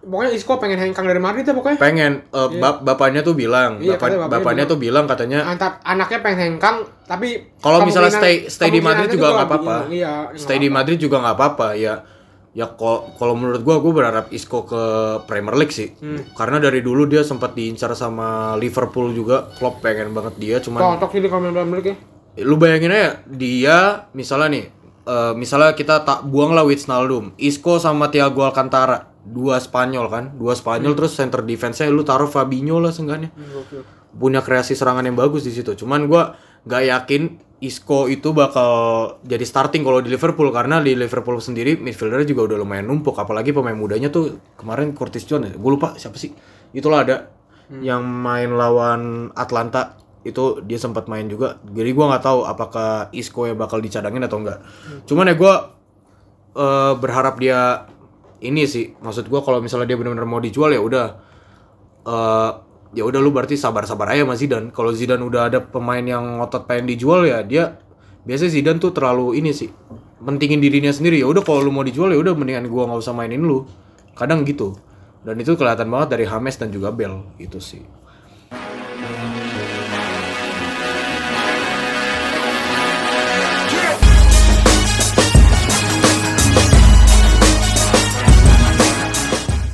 pokoknya Isco pengen hengkang dari Madrid ya pokoknya. Pengen eh, bap- bapaknya tuh bilang, Iya, bapak- bapaknya bapaknya tuh bilang katanya Antar anaknya pengen hengkang tapi kalau misalnya stay stay di Madrid juga nggak apa-apa. Iya, Stay di Madrid juga nggak apa-apa ya. Ya kalau menurut gua gua berharap Isco ke Premier League sih. Hmm. Karena dari dulu dia sempat diincar sama Liverpool juga. Klopp pengen banget dia cuman Cocok sih di Premier League ya. Lu bayangin aja dia misalnya nih eh, misalnya kita tak buang lah Wijnaldum, Isco sama Thiago Alcantara, dua Spanyol kan, dua Spanyol terus center defense-nya lu taruh Fabinho lah seenggaknya. Punya kreasi serangan yang bagus di situ. Cuman gua nggak yakin Isco itu bakal jadi starting kalau di Liverpool karena di Liverpool sendiri midfieldernya juga udah lumayan numpuk. Apalagi pemain mudanya tuh kemarin Curtis Jones gue lupa siapa sih. Itulah ada yang main lawan Atlanta itu dia sempat main juga jadi gua nggak tahu apakah Isco ya bakal dicadangin atau enggak cuman ya gua eh, berharap dia ini sih maksud gua kalau misalnya dia benar-benar mau dijual ya udah eh ya udah lu berarti sabar-sabar aja sama Zidane. Kalau Zidane udah ada pemain yang ngotot pengen dijual ya dia biasanya Zidane tuh terlalu ini sih pentingin dirinya sendiri ya udah kalau lu mau dijual ya udah mendingan gua nggak usah mainin lu. Kadang gitu. Dan itu kelihatan banget dari Hames dan juga Bell gitu sih.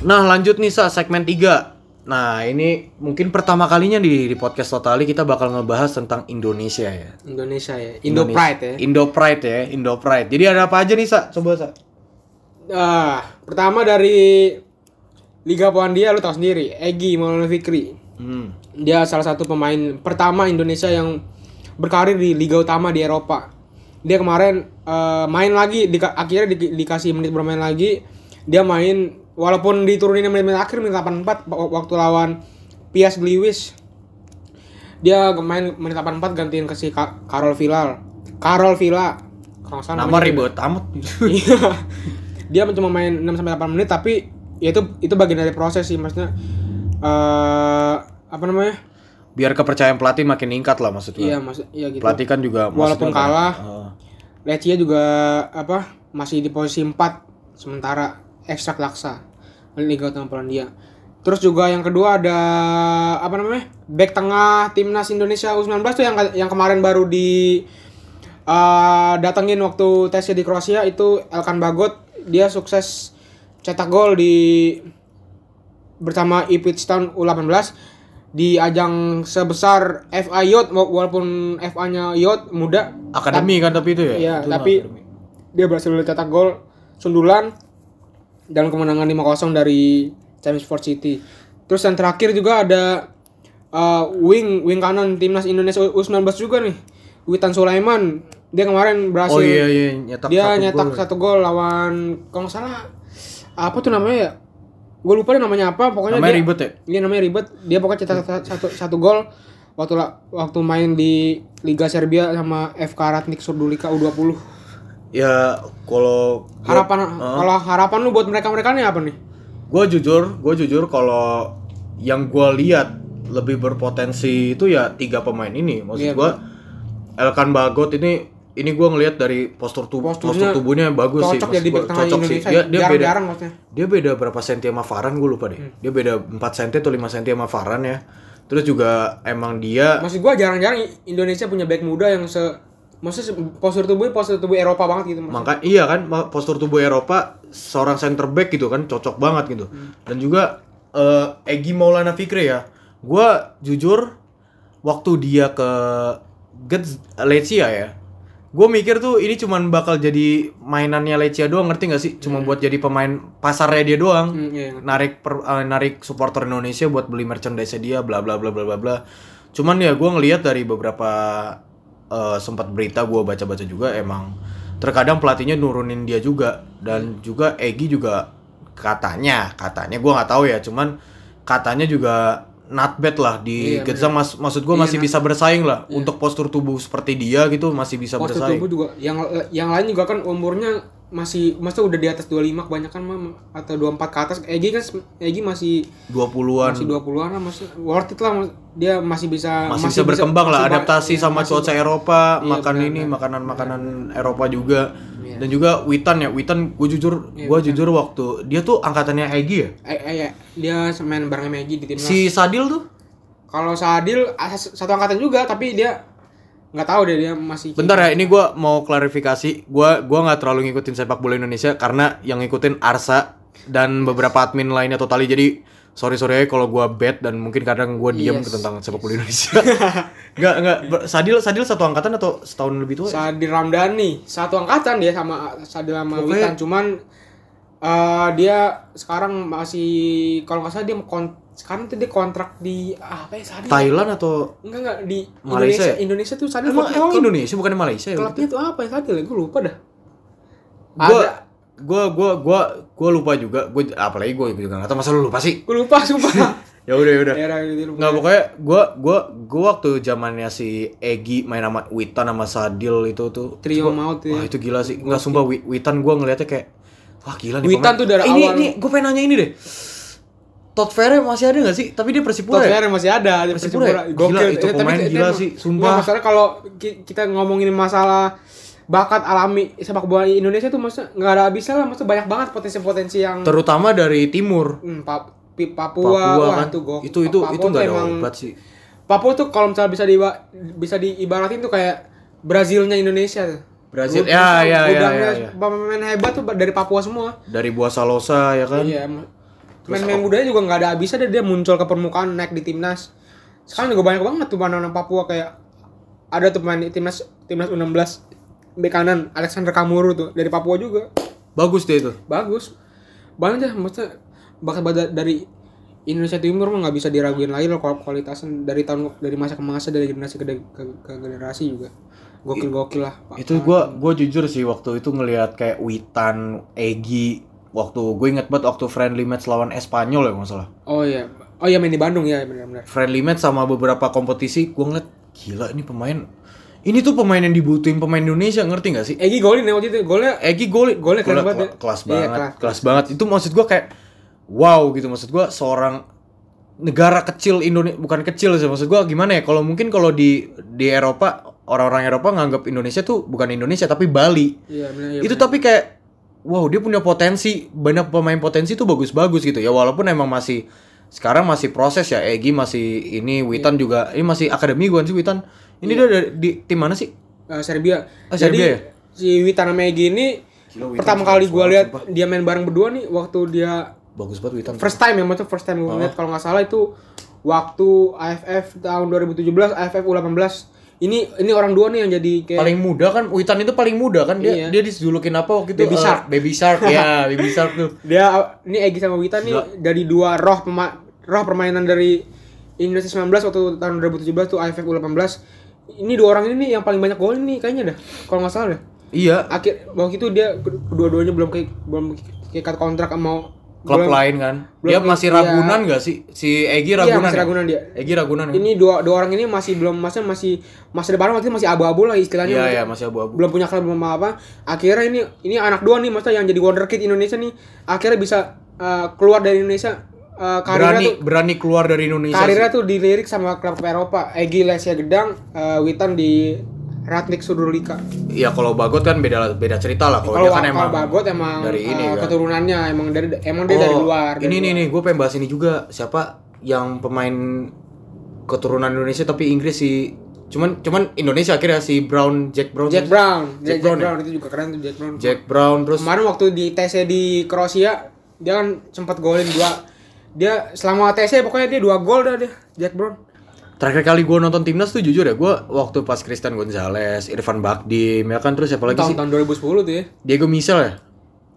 Nah lanjut nih Sa, segmen 3 Nah ini mungkin pertama kalinya di, di podcast Totali kita bakal ngebahas tentang Indonesia ya Indonesia ya. Indo Pride ya. Indo Pride ya, Indo Pride Jadi ada apa aja nih Sa? Coba Sa Ah, pertama dari Liga Polandia lu tahu sendiri, Egi Maulana Fikri. hmm. Dia salah satu pemain pertama Indonesia yang berkarir di liga utama di Eropa. Dia kemarin eh, main lagi, dika- akhirnya di- dikasih menit bermain lagi. Dia main walaupun diturunin menit-menit akhir menit 84 wa- waktu lawan Pias Gliwice. Dia main menit 84 gantiin ke si Ka- Karol Vilal. Karol Villa. Nama ribet amat Iya. dia cuma main 6 sampai 8 menit tapi ya itu itu bagian dari proses sih maksudnya eh apa namanya? Biar kepercayaan pelatih makin meningkat lah maksud gua Iya, maksud iya gitu. Pelatih kan juga Walaupun maksudnya kan, kalah. eh, Lecce juga apa? Masih di posisi 4 sementara ekstrak laksa Liga Utama Polandia. Terus juga yang kedua ada apa namanya? Back tengah timnas Indonesia U19 tuh yang yang kemarin baru di eh, datengin waktu tesnya di Kroasia itu Elkan Bagot dia sukses cetak gol di bersama Ipswich Town U18 di ajang sebesar FA Youth wa- walaupun FA-nya Youth muda Akademi kan tapi itu ya Iya, Itu tapi akademi. dia berhasil cetak gol sundulan dan kemenangan 5-0 dari Chelmsford City. Terus yang terakhir juga ada uh, wing wing kanan timnas Indonesia U19 juga nih. Witan Sulaiman. Dia kemarin berhasil Oh iya iya nyetak dia satu nyetak gol. satu gol lawan kalau nggak salah apa tuh namanya ya? Gue lupa deh namanya apa. Pokoknya Namanya dia, ribet ya? Iya namanya ribet. Dia pokoknya cetak satu, satu, satu gol waktu waktu main di Liga Serbia sama FK Ratnik Surdulika U20. Ya kalau Harapan kalau harapan lu buat mereka-mereka nih apa nih? gue jujur gue jujur kalau yang gue lihat lebih berpotensi itu ya tiga pemain ini maksud Iya, gue Elkan Bagot ini ini gue ngelihat dari postur tubuh postur tubuhnya bagus sih Cocok maksud jadi gua. cocok sih Indonesia. dia, dia beda Jarang-jarang maksudnya. dia beda berapa senti sama Varan gue lupa deh Hmm. dia beda 4 senti atau 5 senti sama Varan ya terus juga emang dia Maksud gua jarang-jarang Indonesia punya back muda yang se maksudnya postur tubuhnya postur tubuh Eropa banget gitu. maksudnya. Maka iya kan postur tubuh Eropa seorang center back gitu kan cocok banget gitu. Dan juga eh, Egi Maulana Fikri ya. Gua jujur waktu dia ke Gets Leccia ya. Gue mikir tuh ini cuman bakal jadi mainannya Leccia doang ngerti gak sih? Cuma buat jadi pemain pasarnya dia doang. Hmm, iya, iya. Narik per- eh, narik supporter Indonesia buat beli merchandise dia bla bla bla bla bla bla. Cuman ya gue ngelihat dari beberapa eh, sempat berita gue baca-baca juga emang terkadang pelatihnya nurunin dia juga. Dan juga Egi juga katanya katanya gue nggak tahu ya cuman katanya juga not bad lah di Iya, mas maksud gue Iya, masih not- bisa bersaing lah. Untuk postur tubuh seperti dia gitu masih bisa Postur bersaing. tubuh juga. Yang yang lain juga kan umurnya masih maksudnya udah di atas 25 kebanyakan mah atau 24 ke atas. Egi kan Egi masih 20-an masih 20-an lah masih worth it lah dia masih bisa masih, bisa berkembang lah masih ba- adaptasi iya, sama masih cuaca Eropa Iya, makan benar, ini makanan-makanan Eropa juga. Iya. dan juga Witan ya Witan gue jujur Iya, gue jujur waktu dia tuh angkatannya Egi ya? Eh, eh, ya, dia main bareng Egi di timnas si Sadil tuh? Kalau Sadil satu angkatan juga tapi dia nggak tahu deh dia masih bentar ya ini gue mau klarifikasi. Gue gua nggak terlalu ngikutin sepak bola Indonesia karena yang ngikutin Arsa dan beberapa admin lainnya totali. Jadi sorry sorry kalau gue bet dan mungkin kadang gue diam Yes. tentang sepak bola Indonesia. Nggak nggak. Sadil Sadil satu angkatan atau setahun lebih tua? Sadil Ramdhani. Satu angkatan dia sama Sadil sama. Witan. Cuman eh, dia sekarang masih kalau nggak salah dia mau kon sekarang tuh dia kontrak di ah, apa ya Sadil Thailand atau enggak enggak di Malaysia Indonesia ya? Indonesia tuh Sadil emang, emang Indonesia bukan Malaysia ya klubnya tuh apa ya Sadil gue lupa dah. Gue ada gue gue gue gue lupa juga. Gue apalagi gue juga nggak tahu masa lu lupa sih. Gue lupa sumpah. Ya udah ya udah. Gitu nggak pokoknya gue gue gue waktu zamannya si Egi main sama Witan sama Sadil itu tuh Trio gua- maut ya. wah itu gila sih. Nggak sumpah Wi- Witan gue ngeliatnya kayak wah gila nih Witan tuh dari Eh, ini awal- ini gue pengen nanya ini deh Todd Ferre masih ada nggak sih tapi dia Persipura ya Todd masih ada di Persipura Persipura. ya? Gila, itu Eh, tapi pemain kita- gila kita- sih, sumpah. masalah kalau ki- kita ngomongin masalah bakat alami sepak bola Indonesia tuh maksudnya nggak ada habisnya lah, maksudnya banyak banget potensi-potensi yang terutama dari timur hmm, Pi- Papua, Papua wah, kan itu gok. itu itu Papua itu nggak ada emang- obat sih Papua tuh kalau misalnya bisa di bisa diibaratin tuh kayak Brazilnya Indonesia tuh. Brazil. Gud- Ya, ya, ya, gudangnya ya, ya. Pemain hebat tuh dari Papua semua. dari buah salosa ya kan Iya. Main-main budaya juga nggak ada habisnya deh dia muncul ke permukaan naik di timnas. Sekarang juga banyak banget tuh anak-anak Papua kayak ada tuh pemain di timnas timnas U16 bek kanan Alexander Kamuru tuh dari Papua juga. bagus deh itu Bagus. Banyak dah maksudnya bakat-bakat dari Indonesia Timur mah nggak bisa diraguin lagi loh kual- kualitasnya dari tahun dari masa ke masa dari generasi ke, ke, ke generasi juga. Gokil-gokil lah. Pak. itu gua gua jujur sih waktu itu ngelihat kayak Witan Egi waktu gue inget banget waktu friendly match lawan Espanyol ya kalau nggak salah Oh iya. Oh iya main di Bandung ya benar-benar. friendly match sama beberapa kompetisi gue ngeliat gila ini pemain ini tuh pemain yang dibutuhin pemain Indonesia ngerti nggak sih Egi golin ya waktu itu. Golnya Egi gol Golnya keren banget ya. kela- kelas Iya, banget kelas. kelas banget itu maksud gua kayak wow gitu maksud gua seorang negara kecil Indonesia bukan kecil sih maksud gua gimana ya kalau mungkin kalau di di Eropa orang-orang Eropa nganggap Indonesia tuh bukan Indonesia tapi Bali Iya benar iya, itu benar. tapi kayak wow dia punya potensi banyak pemain potensi tuh bagus-bagus gitu ya walaupun emang masih sekarang masih proses ya Egi masih ini Witan Iya. juga ini masih akademi gua sih Witan ini dia dari di tim mana sih Eh, Serbia. Ah, Serbia Jadi ya? si Witan sama Egi ini Gila, Witan pertama kali gua banget, lihat dia main bareng berdua nih waktu dia bagus banget Witan first time ya maksudnya first time gue Oh. lihat kalau nggak salah itu waktu AFF tahun 2017 AFF U18 ini ini orang dua nih yang jadi kayak paling muda kan Witan itu paling muda kan? Dia Iya. dia dijulukin apa waktu itu? Baby Eh, Shark. baby shark ya baby shark tuh. Dia ini Egi sama Witan nih dari dua roh pema, roh permainan dari Indonesia 19 waktu tahun 2017 tuh AFF U18 ini dua orang ini nih yang paling banyak gol nih kayaknya dah kalau nggak salah dah. Iya. Akhir waktu itu dia kedua-duanya belum kayak belum kayak kontrak sama klub belum- lain kan belum- dia masih iya. Ragunan gak sih si Egi Iya, Ragunan masih ya? Ragunan dia. Egi Ragunan kan? Ini dua dua orang ini masih belum masih masih masa depan waktu masih abu-abu lah istilahnya. iya iya masih abu-abu belum punya klub belum apa akhirnya ini ini anak dua nih maksudnya yang jadi wonderkid Indonesia nih akhirnya bisa uh, keluar dari Indonesia uh, karirnya berani tuh berani keluar dari Indonesia karirnya sih. tuh dilirik sama klub Eropa Egi Lesia Gedang uh, Witan di Ratnik Sudurlika. Iya kalau Bagot kan beda beda cerita lah. Kalau dia kan emang Bagot emang dari ini uh, kan. keturunannya emang dari emang dia dari Oh, luar dari ini nih luar. nih gue pengen bahas ini juga. Siapa yang pemain keturunan Indonesia tapi Inggris si cuman cuman Indonesia akhirnya si Brown Jack Brown Jack Brown. Jack Jack, Brown Brown, ya? itu juga keren tuh Jack Brown. Jack Brown terus? Kemarin waktu di TC di Kroasia dia kan sempat golin dua. Dia selama TC pokoknya dia dua gol dah dia Jack Brown Terakhir kali gue nonton timnas tuh jujur ya, gue waktu pas Christian Gonzalez, Irfan Bakdim, ya kan terus siapa lagi sih? tahun tahun 2010 tuh ya Diego Michel ya?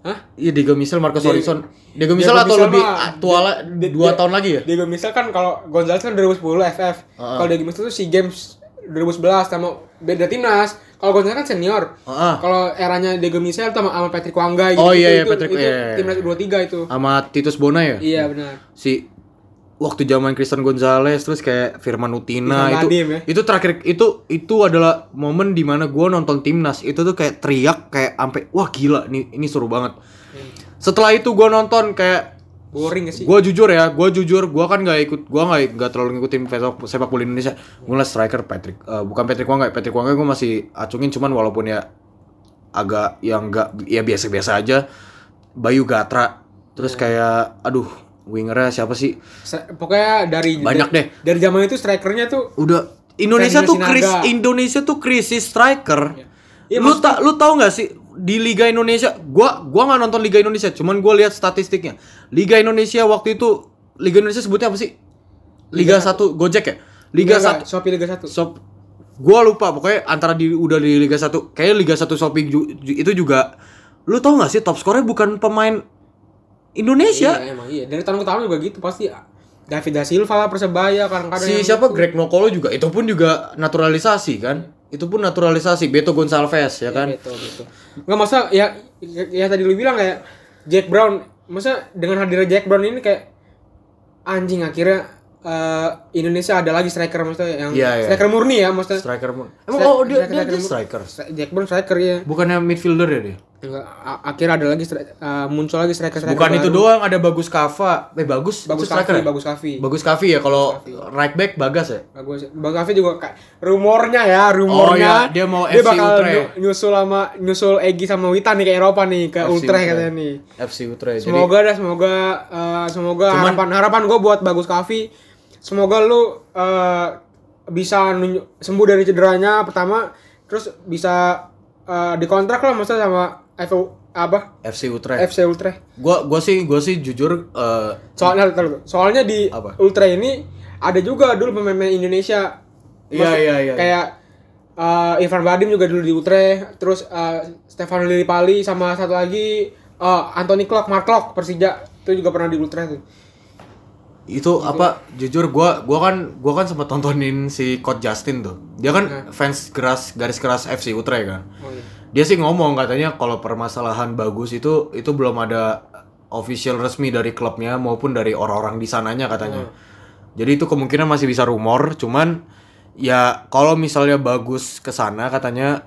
Hah? Iya Diego Michel, Marcos Diego- Horizon. Diego Michel Diego atau Michel lebih mah- tua lah, dua tahun lagi ya? Diego Michel kan kalau Gonzalez kan 2010 FF. Heeh. Kalau Diego Michel tuh SEA Games 2011 sama beda timnas. Kalau Gonzalez kan senior. Ah. Kalau eranya Diego Michel sama, sama Patrick Wangga gitu. Oh, iya, iya, itu, Patrick, itu, iya, iya. timnas U23 itu. sama Titus Bona ya Iya benar. si waktu zaman Christian Gonzalez terus kayak Firman Utina Irfan itu Nadim ya. itu terakhir itu itu adalah momen di mana gue nonton timnas. Itu tuh kayak teriak kayak sampai wah gila ini ini seru banget. Setelah itu gue nonton kayak Boring sih? gue jujur ya gue jujur gue kan nggak ikut gue nggak nggak terlalu ngikutin sepak sepak bola Indonesia. Gue ngeliat striker Patrick eh, bukan Patrick Wangga Patrick Wangga gue masih acungin cuman walaupun ya agak yang nggak ya biasa-biasa aja. Bayu Gatra terus kayak aduh wingernya siapa sih Se- Pokoknya dari Banyak deh. Dari zaman itu strikernya tuh udah Indonesia tuh kris. Indonesia tuh krisis striker. Iya, lu tak lu tahu nggak sih di Liga Indonesia gua gua nggak nonton Liga Indonesia cuman gua lihat statistiknya. Liga Indonesia waktu itu Liga Indonesia sebutnya apa sih? Liga 1 Gojek ya? Liga Enggak, 1 enggak, Shopee Liga 1. Sop gua lupa pokoknya antara di udah di Liga 1 kayak Liga 1 Shopee ju- ju- itu juga lu tahu nggak sih top skornya bukan pemain Indonesia. Iya, emang iya. Dari tahun ke tahun juga gitu pasti David da Silva lah Persebaya kadang-kadang Si siapa Greg Nokolo juga itu pun juga naturalisasi kan? Itu pun naturalisasi Beto Gonçalves ya kan? Betul, betul. Enggak masa ya, ya ya tadi lu bilang kayak Jack Brown, masa dengan hadirnya Jack Brown ini kayak anjing akhirnya eh, Indonesia ada lagi striker maksudnya yang Iya, iya. striker murni ya maksudnya. Striker mu- Emang oh dia, dia, striker- dia striker. Jack Brown striker ya. Bukannya midfielder ya dia? Akhirnya ada lagi eh, muncul lagi striker-striker Bukan itu baru. doang ada Bagus Kava. Eh bagus, Bagus itu striker Kavi, ya? bagus Kavi. Bagus Kavi ya kalau right back Bagas ya? Bagus. Bang Kavi juga kayak rumornya ya, Oh, rumornya. iya, dia mau FC bakal Utrecht. ny- nyusul sama nyusul Egi sama Witan nih ke Eropa nih, ke FC Utrecht Utrecht. katanya nih. FC Utrecht. Jadi Semoga dah, semoga eh, semoga Cuman- harapan harapan gue buat Bagus Kavi. Semoga lu eh, bisa sembuh dari cederanya pertama, terus bisa eh, dikontrak lah maksudnya sama FU apa FC Utrecht. FC Utrecht. Gua gua sih gua sih jujur eh, Soalnya soalnya di Apa? Ultra ini ada juga dulu pemain-pemain Indonesia. Iya, iya, iya. Kayak uh, Irfan Badim juga dulu di Utrecht, terus uh, Stefano Lillipali sama satu lagi uh, Anthony Clock, Mark Clock Persija itu juga pernah di Utrecht tuh. itu apa jujur gua gua kan gua kan sempat tontonin si Coach Justin tuh. Dia kan fans keras garis keras FC Utrecht kan. Oh iya. Dia sih ngomong katanya kalau permasalahan bagus itu itu belum ada official resmi dari klubnya maupun dari orang-orang di sananya katanya. Jadi itu kemungkinan masih bisa rumor, cuman ya kalau misalnya bagus ke sana katanya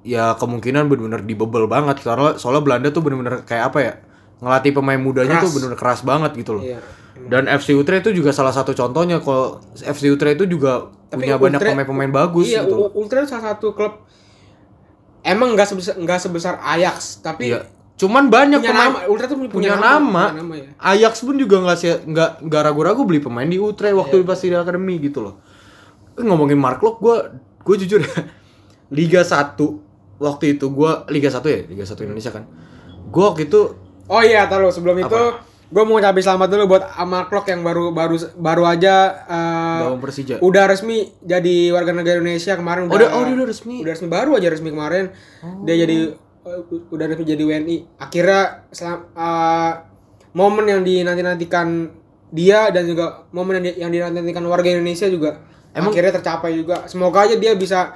ya kemungkinan benar-benar dibebel banget karena soalnya Belanda tuh benar-benar kayak apa ya? ngelatih pemain mudanya tuh Keras. benar-benar keras banget gitu loh. Iya. Dan FC Utrecht itu juga salah satu contohnya kalau FC Utrecht itu juga Tapi punya banyak Utrecht- pemain-pemain bagus Iya, gitu. U- Utrecht salah satu klub emang nggak sebesar nggak sebesar Ajax, tapi Iya. Cuman banyak punya pemain nama. Utrecht tuh punya, punya nama. punya nama ya. Ajax pun juga nggak sih nggak nggak ragu-ragu beli pemain di Utrecht waktu pas di akademi gitu loh. Eh, ngomongin Mark Lok, gue gue jujur ya Liga 1 waktu itu gue Liga 1 ya Liga 1 Indonesia kan. Gue waktu itu Oh iya, taruh sebelum itu gue mau ngucapin selamat dulu buat Mark Klok yang baru baru baru aja Gawang Persija. udah resmi jadi warga negara Indonesia kemarin Oh, udah oh, dia udah resmi? udah resmi baru aja resmi kemarin dia jadi eh, udah resmi jadi WNI akhirnya selam, eh, momen yang dinanti nantikan dia dan juga momen yang, di- yang dinanti nantikan warga Indonesia juga akhirnya tercapai juga semoga aja dia bisa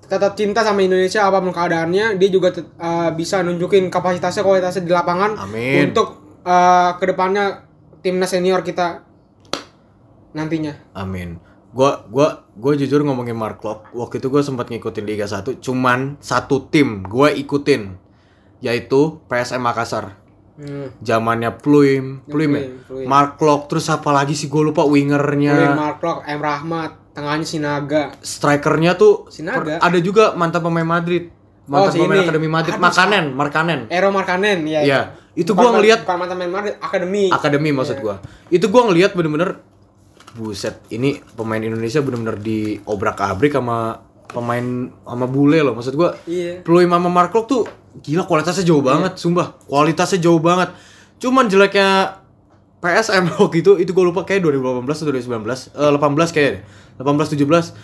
tetap cinta sama Indonesia apa pun keadaannya dia juga eh, bisa nunjukin kapasitasnya kualitasnya di lapangan Amin. untuk eh, ke depannya timnas senior kita nantinya Amin. Gua gua gua jujur ngomongin Mark Lok, waktu itu gue sempat ngikutin Liga 1, cuman satu tim gue ikutin yaitu PSM Makassar. hmm. Zamannya Pluim, Pluim ya? Pluim, Pluim. Mark Lok, terus apa lagi sih gue lupa wingernya. Mulai Mark Klok, M Rahmat tengahnya Sinaga Strikernya tuh Sinaga. per- ada juga mantan pemain Madrid. Mantan si pemain ini. Akademi Madrid, Aduh, Makanen, Markanen. Ero Markanen ya Iya, itu man- ngelihat- bukan mantan Madrid akademi Akademi maksud gua. Itu gua ngelihat bener-bener buset, ini pemain Indonesia bener-bener diobrak-abrik sama pemain sama bule loh maksud gua. iya Pluim sama Mark Lok tuh gila kualitasnya jauh banget, sumpah. Kualitasnya jauh banget. Cuman jeleknya PSM waktu itu itu gue lupa kayak 2018 atau 2019, eh 18 kayak 18 17.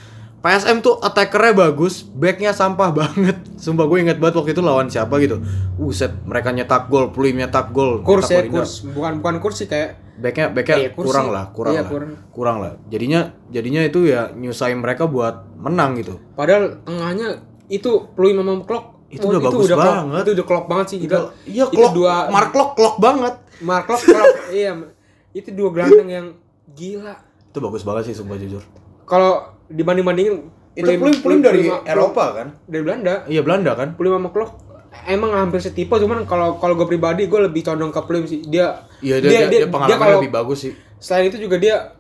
PSM tuh attackernya bagus, backnya sampah banget. Sumpah gue inget banget waktu itu lawan siapa gitu. Buset, mereka nyetak gol, Pluim nyetak gol. kurs nyetak ya kurs bukan bukan kurs sih kayak backnya backnya Iya, kursi. kurang lah kurang Iya, lah kurang. kurang lah jadinya jadinya itu ya nyusahin mereka buat menang gitu Padahal tengahnya itu Pluim sama Klok Itu udah bagus klop- banget. itu udah klop banget sih iya itu klok dua Mark Klok klok banget Mark Klok klop iya itu dua gelandang yang gila. itu bagus banget sih sumpah jujur Kalau dibanding-bandingin itu Plim Plim dari Eropa kan dari Belanda. iya Belanda kan Pluim sama Klok emang hampir setipe cuman kalau kalau gue pribadi gue lebih condong ke Pluim sih. Dia iya dia, dia, dia, pengalaman kalau- lebih bagus sih Selain itu juga dia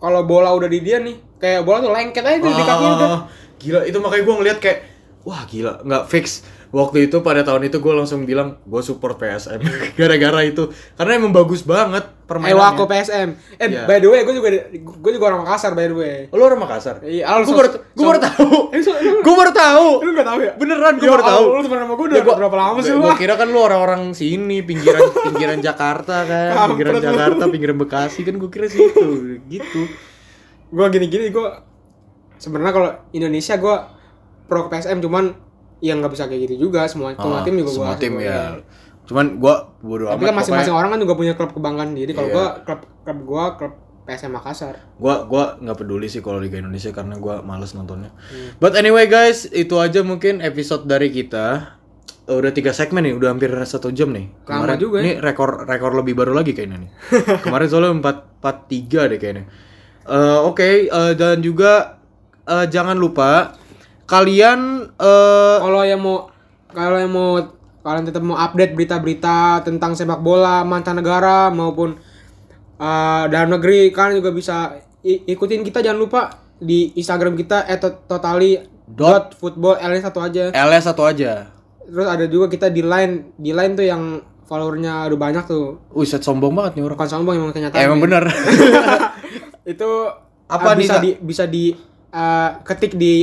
kalau bola udah di dia nih, kayak bola tuh lengket aja tuh di kakinya udah. Ah, gila itu makanya gue ngeliat kayak wah gila nggak fix waktu itu pada tahun itu gue langsung bilang gue support PSM gara-gara itu karena emang bagus banget permainannya Ewako PSM. Eh, Iya. by the way, gue juga gue juga orang Makassar by the way. lo orang Makassar Iya, gue baru gue baru so- tahu Eh, lu- gue baru tahu Lu gak tahu ya? beneran gue Ya baru tahu lu temen sama gua udah berapa lama sih lu, gue kira kan lu orang-orang sini pinggiran pinggiran Jakarta kan pinggiran. Jakarta pinggiran Bekasi kan gue kira situ gitu Gue gini-gini gue sebenarnya kalau Indonesia gue pro PSM cuman ya nggak bisa kayak gitu juga semua semua Ah, tim juga semua gua tim ya cuman gue bodo Tapi amat kan masing-masing orang kan juga punya klub kebanggaan diri. Kalau Iya. gua klub klub gua klub PSM Makassar. gua gua nggak peduli sih kalau Liga Indonesia karena gua males nontonnya. Hmm. But anyway guys, itu aja mungkin episode dari kita. Eh, Udah tiga segmen nih, udah hampir satu jam nih. Lama juga ya. Ini rekor rekor lebih baru lagi kayaknya nih. Kemarin soalnya empat empat tiga deh kayaknya. Eh, Oke, eh, dan juga eh, jangan lupa kalian eh, Kalau yang mau kalau yang mau kalian tetap mau update berita-berita tentang sepak bola mancanegara maupun eh, dalam negeri kalian juga bisa ikutin kita jangan lupa di Instagram kita @totali dot football L satu aja. LS satu aja. Terus ada juga kita di line di line tuh yang followernya udah banyak tuh. Wih, set sombong banget nih orang. Bukan sombong emang kenyataan. Eh, emang ya. bener. itu Apa uh, nih, bisa Sa? di bisa di uh, ketik di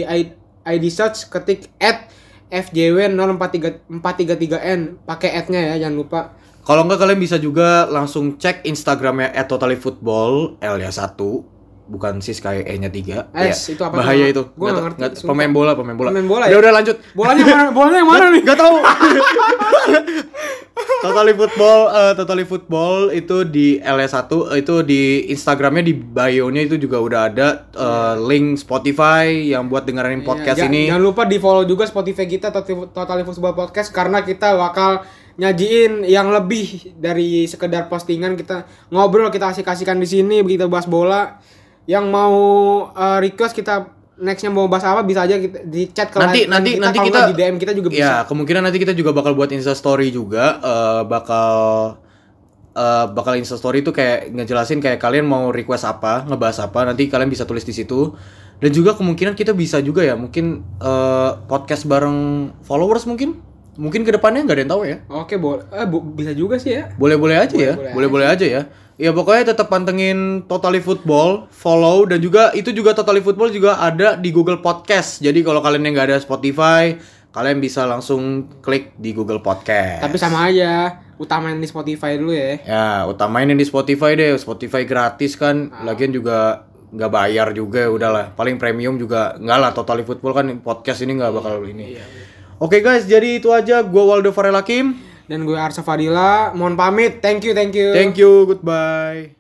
ID search ketik at FJW 0433N pakai at-nya ya jangan lupa. Kalau enggak kalian bisa juga langsung cek Instagramnya @totallyfootball L ya satu bukan sis kayak E-nya tiga. S, Ya, itu apa Bahaya itu. Nggak tau- ngerti, sumpah. pemain bola, pemain bola. Pemain bola Udah ya? udah lanjut. Bolanya mana? Bolanya yang mana nih? Gak tahu. Totally Football, eh, Totally Football itu di LS1 eh, itu di Instagramnya di bio-nya itu juga udah ada eh, link Spotify yang buat dengerin podcast Iya, Ja- ini. Jangan lupa di follow juga Spotify kita Total Total Football Podcast karena kita bakal nyajiin yang lebih dari sekedar postingan. Kita ngobrol kita asik-asikan di sini kita bahas bola. Yang mau uh, request kita nextnya mau bahas apa bisa aja kita di chat ke nanti nanti kita, nanti kalau kita di DM kita juga bisa. ya kemungkinan nanti kita juga bakal buat insta story juga eh, bakal eh, bakal insta story itu kayak ngejelasin kayak kalian mau request apa ngebahas apa nanti kalian bisa tulis di situ. Dan juga kemungkinan kita bisa juga ya mungkin eh, podcast bareng followers mungkin. Mungkin ke depannya nggak ada yang tahu ya. Oke boleh eh, bu- bisa juga sih ya. Boleh-boleh aja ya Boleh-boleh boleh-boleh aja ya ya pokoknya tetap pantengin Totally Football follow dan juga itu juga Totally Football juga ada di Google Podcast. Jadi kalau kalian yang nggak ada Spotify kalian bisa langsung klik di Google Podcast. Tapi sama aja utamain di Spotify dulu ya. Ya utamain yang di Spotify deh. Spotify gratis kan lagian juga nggak bayar juga udahlah. Paling premium juga nggak lah Totally Football kan podcast ini nggak bakal ini. Oke guys, jadi itu aja. Gua Waldo Farel Hakim. Dan gue Arsa Fadila mohon pamit thank you thank you Thank you, goodbye.